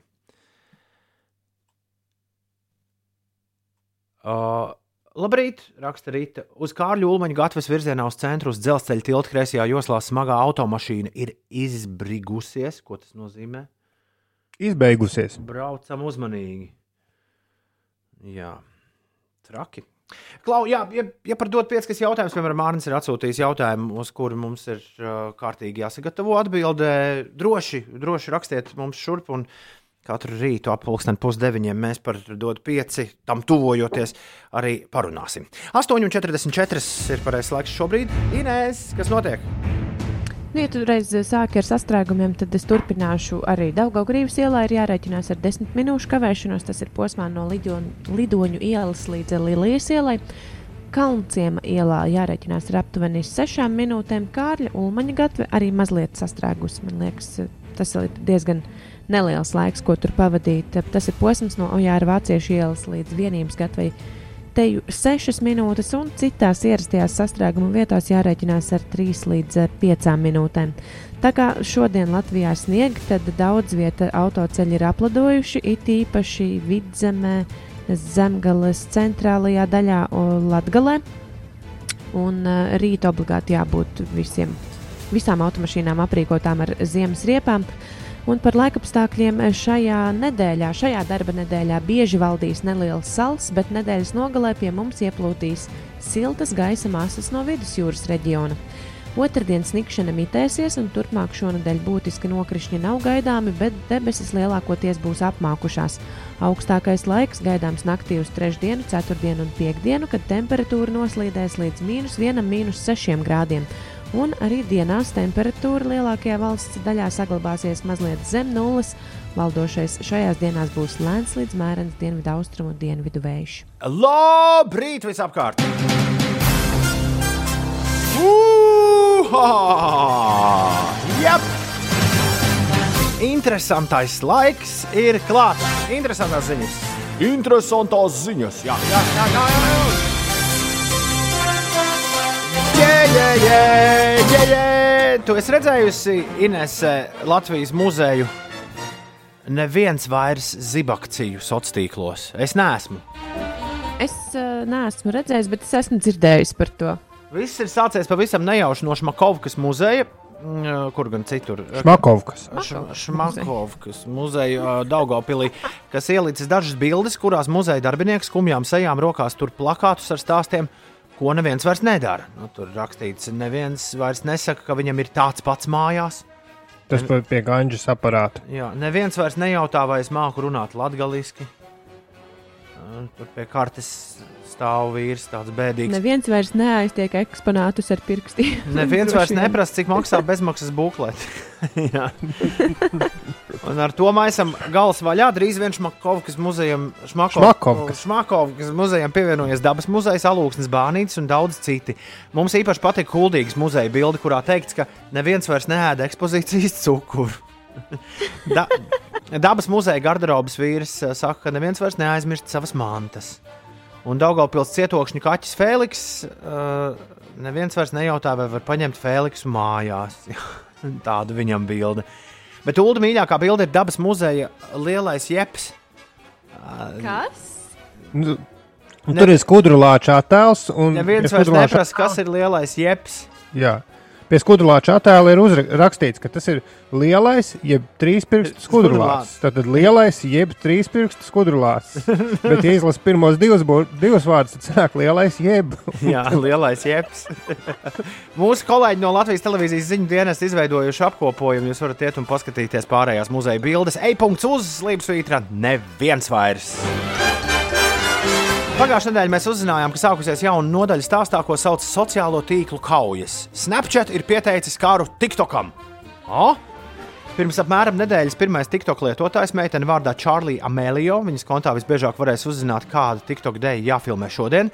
Uh, labrīt, raksta Rīta. Uz Kārļa Ulmaņa gatavas virzienā uz centru uz dzelzceļa tilta kreisajā joslā smagā automašīna ir izbrigusies. Ko tas nozīmē? Izbeigusies. Braucam uzmanīgi. Jā, traki. Klau, jā, ja, ja par dot piecas jautājumus, piemēram, Mārcis ir atsūtījis jautājumu, uz kuru mums ir uh, kārtīgi jāsagatavo atbildē, droši, droši rakstiet mums šurp. Un katru rītu ap pulksteni pusdeviņiem mēs par dot pieci, tam tuvojoties, arī parunāsim. 8,44 ir pareizais laiks šobrīd. Inês, kas notiek? Nu, ja tu reiz sāki ar sastrēgumiem, tad es turpināšu arī Daugaugurības ielā. Ir jārēķinās ar desmit minūšu kavēšanos. Tas ir posmā no Lidoņu, Lidoņu ielas līdz Lilijas ielai. Kalnciema ielā jārēķinās ar aptuveni sešām minūtēm. Kārļa Ulmaņa gatve arī mazliet sastrēgus. Man liekas, tas ir diezgan neliels laiks, ko tur pavadīt. Tas ir posms no Ojāra Vāciešu ielas līdz vienības gatvei teju 6 minūtes, un citās ierastajās sastrēguma vietās jārēķinās ar 3 līdz 5 minūtēm. Tā kā šodien Latvijā snieg, tad daudz vieta autoceļi ir apladojuši, it īpaši vidzemē, zemgales centrālajā daļā Latgalē. Un uh, rīt obligāti jābūt visiem, visām automašīnām aprīkotām ar ziemas riepām. Uh, Un par laikapstākļiem šajā nedēļā, šajā darba nedēļā, bieži valdīs neliels sals, bet nedēļas nogalē pie mums ieplūdīs siltas gaisa masas no vidusjūras reģiona. Otradien snikšana mitēsies, un turpmāk šonadēļ būtiski nokrišņi nav gaidāmi, bet debesis lielākoties būs apmākušās. Augstākais laiks gaidāms naktī uz trešdienu, ceturtdienu un piekdienu, kad temperatūra noslīdēs līdz mīnus 1,6 grādiem un arī dienās temperatūra lielākajā valsts daļā saglabāsies mazliet zem nulles. Valdošais šajās dienās būs lēns līdz mērens dienvidu austrumu un dienvidu vējš. Labrīt, visapkārt! Jep! Interesantais laiks ir klāts. Interesantās ziņas. Interesantās ziņas. Jā, jā, jā, jā, jā. jā. Tu esi redzējusi Inese Latvijas muzeju. Neviens vairs zibakciju sociālos tīklos. Es neesmu. Es uh, neesmu redzējis, bet es esmu dzirdējis par to. Viss ir sācies pavisam nejauši no Šmakovkas muzeja. Kur gan citur? Šmakovkas. Šmakovkas muzeja Daugopilī, kas ielicis dažas bildes, kurās muzeja darbinieks skumjām sejām rokās tur plakātus ar stāstiem ko neviens vairs nedara. Nu, tur rakstīts, neviens vairs nesaka, ka viņam ir tāds pats mājās. Tas ne... pie ganģas aparāta. Jā, neviens vairs nejautā, vai es māku runāt latviešu. Tur pie kartes stāv vīrs, tāds bēdīgs. Neviens vairs neaiztiek eksponātus ar pirkstiem. Neviens vairs neprasa, cik maksā bezmaksas bukleti. Un ar to maisam galas vaļā. Drīz vien Šmakovkas muzejam, Šmakovkas. Šmakovkas muzejam pievienojas dabas muzejs, alūksnes bānītis un daudz citi. Mums īpaši patīk Kuldīgas muzeja bilde, kurā teikts, ka neviens vairs neēda ekspozīcijas cukuru. da, dabas muzeja garderobas vīrs eh, saka, ka neviens vairs neaizmirst savas mantas. Un Daugopils cietokšņa kaķis Fēliks. Uh, neviens vairs nejautā, vai var paņemt Fēliksu mājās. Tāda viņam bilde. Bet Ulu mīļākā bilde ir dabas muzeja lielais jeps. Uh, Kas? Nu, ne, tur ir skudrlāča attēls. Neviens vairs neprasa, kas ir lielais jeps. Jā. Pie skudrlāča attēla ir rakstīts, ka tas ir lielais, jeb trīspirkstu skudrlāts. Tad lielais, jeb trīspirkstu skudrlāts. Bet, ja izlasa pirmos divus, divus vārdus, tad sanāk lielais, jeb. Jā, lielais jebs. Mūsu kolēģi no Latvijas televīzijas ziņu dienas izveidojuši apkopojumu. Jūs varat iet un paskatīties pārējās muzeja bildes. E-punkts uz slīpsvītra neviens vairs. Pagājušajā nedēļā mēs uzzinājām, ka sākusies jauna nodaļa stāstā, ko sauc par sociālo tīklu kaujas. Snapchat ir pieteicis kāru TikTokam. O? Pirms apmēram nedēļas pirmais TikTok lietotājs, meitene vārdā Čārlija Amēlio, viņas kontā visbiežāk varēs uzzināt, kāda TikTok dēļ jāfilmē šodien,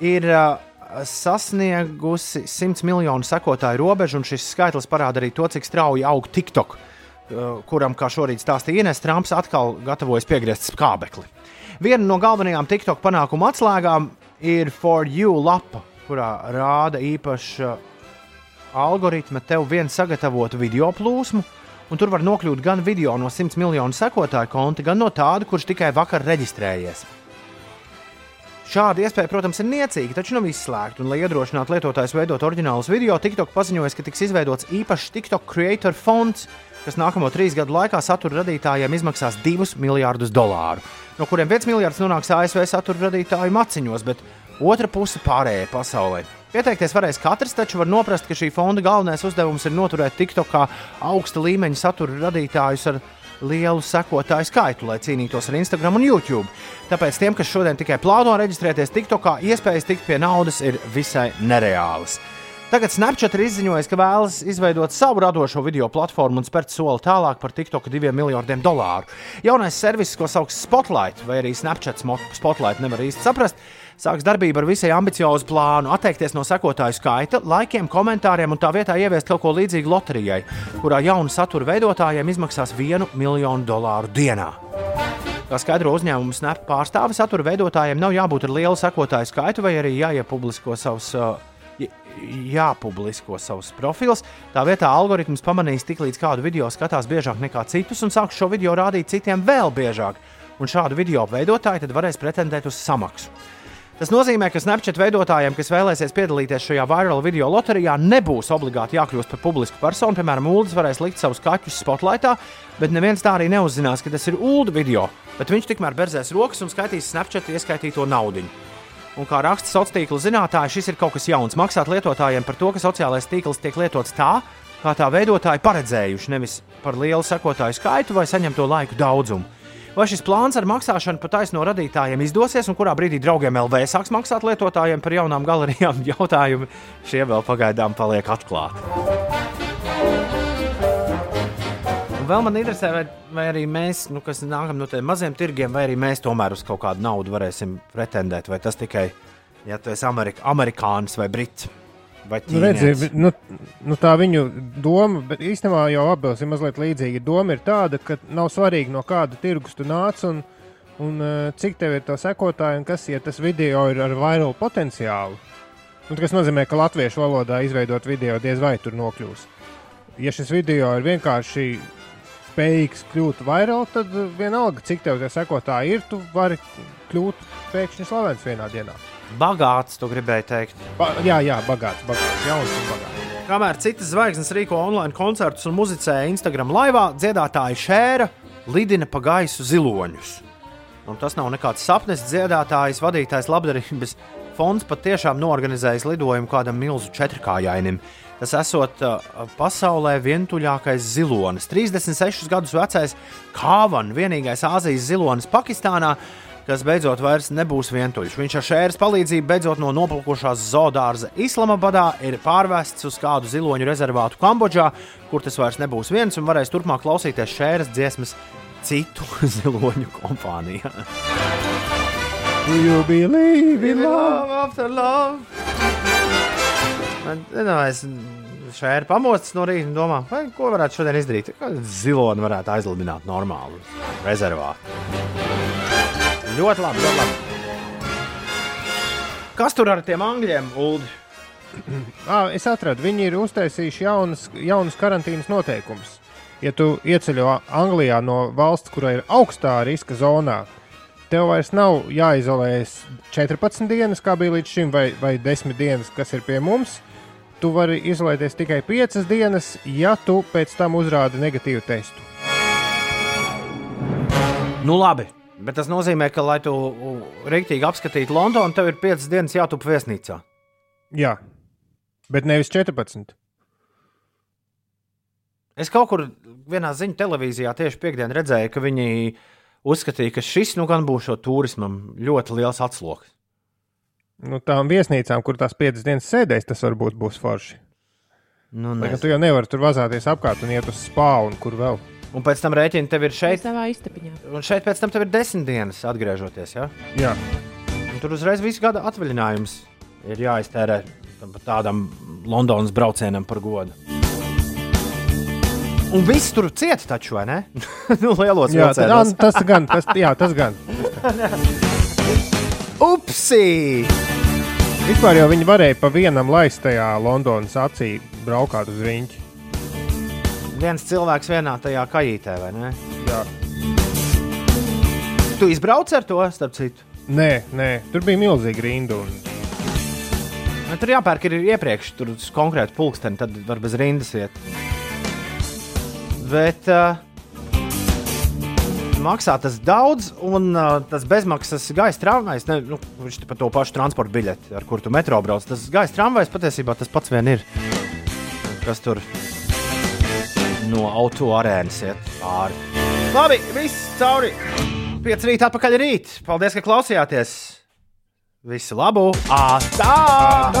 ir uh, sasniegusi 100 miljonu sekotāju robežu, un šis skaitlis parāda arī to, cik strauji aug TikTok, uh, kuram, kā šorīt stāstīja Ines Trumps, atkal gatavojas piegriezt skābekli. Viena no galvenajām TikTok panākumu atslēgām ir For You lapa, kurā rāda īpaša algoritma tev vienu sagatavotu video plūsmu. Un tur var nokļūt gan video no 100 miljonu sekotāju konta, gan no tāda, kurš tikai vakar reģistrējies. Šāda iespēja, protams, ir niecīga, taču nav izslēgta. Un, lai iedrošinātu lietotājus veidot oriģinālus video, TikTok paziņoja, ka tiks izveidots īpašs TikTok Creator fonds, kas nākamo trīs gadu laikā satura radītājiem izmaksās 2 miljardus dolāru, no kuriem 1 miljards nonāks ASV satura radītāju maciņos, bet otra puse pārējai pasaulē. Pieteikties varēs katrs, taču var noprast, ka šī fonda galvenais uzdevums ir noturēt TikTokā augsta līmeņa satura radītājus ar lielu sekotāju skaitu, lai cīnītos ar Instagram un YouTube. Tāpēc tiem, kas šodien tikai plāno reģistrēties TikTokā, iespējas tikt pie naudas ir visai nereālas. Tagad Snapchat ir izziņojis, ka vēlas izveidot savu radošo video platformu un spērt soli tālāk par TikTok diviem miljardiem dolāru. Jaunais servis, ko sauc Spotlight, vai arī Snapchat Spotlight, nevar īsti saprast, sāks darbību ar visai ambiciozu plānu, atteikties no sekotāju skaita, laikiem, komentāriem un tā vietā ieviest kaut ko līdzīgu loterijai, kurā jaunu satura veidotājiem izmaksās vienu miljonu dolāru dienā. Kā skaidro uzņēmumu Snap pārstāvis, satura veidotājiem nav jābūt ar lielu sekotāju skaitu vai arī jāiepublisko savus. Uh, jāpublisko savus profilus. Tā vietā algoritms pamanīs, tik līdz kādu video skatās biežāk nekā citus, un sāks šo video rādīt citiem vēl biežāk. Un šādu video veidotāji tad varēs pretendēt uz samaksu. Tas nozīmē, ka Snapchat veidotājiem, kas vēlēsies piedalīties šajā viral video loterijā, nebūs obligāti jākļūst par publisku personu. Piemēram, Ulas varēs likt savus kaķus spotlightā, bet neviens tā arī neuzzinās, ka tas ir Ulu video. Bet viņš tikmēr berzēs rokas un skaitīs Snapchat ieskaitīto naudu. Un kā raksta sociālā tīkla zinātnē, šis ir kaut kas jauns. Maksāt lietotājiem par to, ka sociālais tīkls tiek lietots tā, kā tā veidotāji paredzējuši, nevis par lielu sekotāju skaitu vai saņemto laiku daudzumu. Vai šis plāns ar maksāšanu pa taisno radītājiem izdosies, un kurā brīdī draugiem LV sāks maksāt lietotājiem par jaunām galerijām, jautājumi šie vēl pagaidām paliek atklāti. Vēl man interesē, vai, vai arī mēs, nu, kas nākam no tiem maziem tirgiem, vai arī mēs tomēr uz kaut kādu naudu varēsim pretendēt, vai tas tikai, ja tu esi Amerika, amerikānis vai brits. Nu, redzi, nu, nu tā viņu doma, bet īstenībā jau abos ir mazliet līdzīga. Doma ir tāda, ka nav svarīgi, no kāda tirgus tu nāc un, un uh, cik tev ir to sekotāju, un kas, ja tas video ir ar vairumu potenciālu. Nu, tas nozīmē, ka latviešu valodā izveidot video diez vai tur nokļūs. Ja šis video ir vienkārši spējīgs kļūt vairāk, tad vienalga, cik tev tie sekotāji ir, tu vari kļūt pēkšņi slavens vienā dienā. Bagāts, tu gribēji teikt. Ba jā, jā, bagāts, bagāts, jauns un bagāts. Kamēr citas zvaigznes rīko online koncertus un muzicēja Instagram laivā, dziedātāji šēra lidina pa gaisu ziloņus. Un tas nav nekāds sapnis. Dziedātājs, vadītājs labdarības fonds patiešām norganizējis lidojumu kādam milzu četrkājainim. Tas esot uh, pasaulē vientuļākais zilonis. 36 gadus vecais Kāvan, vienīgais Āzijas zilonis Pakistānā, kas beidzot vairs nebūs vientuļš. Viņš ar šēras palīdzību beidzot no noplukušās zoodārza Islamabadā ir pārvests uz kādu ziloņu rezervātu Kambodžā, kur tas vairs nebūs viens un varēs turpmāk klausīties šēras dziesmas citu ziloņu kompānijā. Do you believe in love after love? Nezinu, es šajā ir pamostas no rīta un domā, vai, ko varētu šodien izdarīt. Ziloni varētu aizlidināt normālu rezervātu. Ļoti labi, ļoti labi. Kas tur ar tiem angļiem, Ulu? ah, es atradu, viņi ir uztaisījuši jaunas, jaunas karantīnas noteikumus. Ja tu ieceļo Anglijā no valsts, kurā ir augstā riska zonā, tev vairs nav jāizolējas 14 dienas, kā bija līdz šim, vai, vai 10 dienas, kas ir pie mums. Tu vari izolēties tikai 5 dienas, ja tu pēc tam uzrādi negatīvu testu. Nu, labi. Bet tas nozīmē, ka, lai tu rīktīgi apskatītu Londonu, tev ir 5 dienas jātup viesnīcā. Jā, bet nevis 14. Es kaut kur vienā ziņu televīzijā tieši piekdienā redzēju, ka viņi uzskatīja, ka šis nu gan būs šo turismam ļoti liels atsloks. Nu, tām viesnīcām, kur tās piecas dienas sēdēs, tas varbūt būs forši. Nu, Lai, tu jau nevari tur vazāties apkārt un iet uz spāru un kur vēl. Un pēc tam rēķina tev ir šeit. Savā istabiņā. Un šeit pēc tam tev ir desmit dienas atgriežoties. Ja? Jā. Un tur uzreiz visu gada atvaļinājums ir jāiztērē tādam Londonas braucienam par godu. Un viss tur cieta taču, vai ne? nu, lielos jā, tā, tas gan, tas, jā, tas gan. Upsi! Vispār jau viņi varēja pa vienam laist tajā Londonas acī braukāt uz riņķi. Viens cilvēks vienā tajā kājītē, vai ne? Jā. Tu izbrauc ar to, starp citu? Nē, nē, tur bija milzīga rinda. Un... Nu, tur jāpērk ir iepriekš, tur uz konkrētu pulksteni, tad var bez rindas iet. Bet uh, maksā tas daudz, un uh, tas bezmaksas gaisa tramvajs, ne, nu, viņš par to pašu transporta biļeti, ar kuru tu metro brauc. Tas gaisa tramvajs patiesībā tas pats vien ir. Kas tur no auto arēnas iet pāri? Labi, viss cauri. Pieci rīt atpakaļ rīt. Paldies, ka klausījāties! Visu labu! Ātrāk!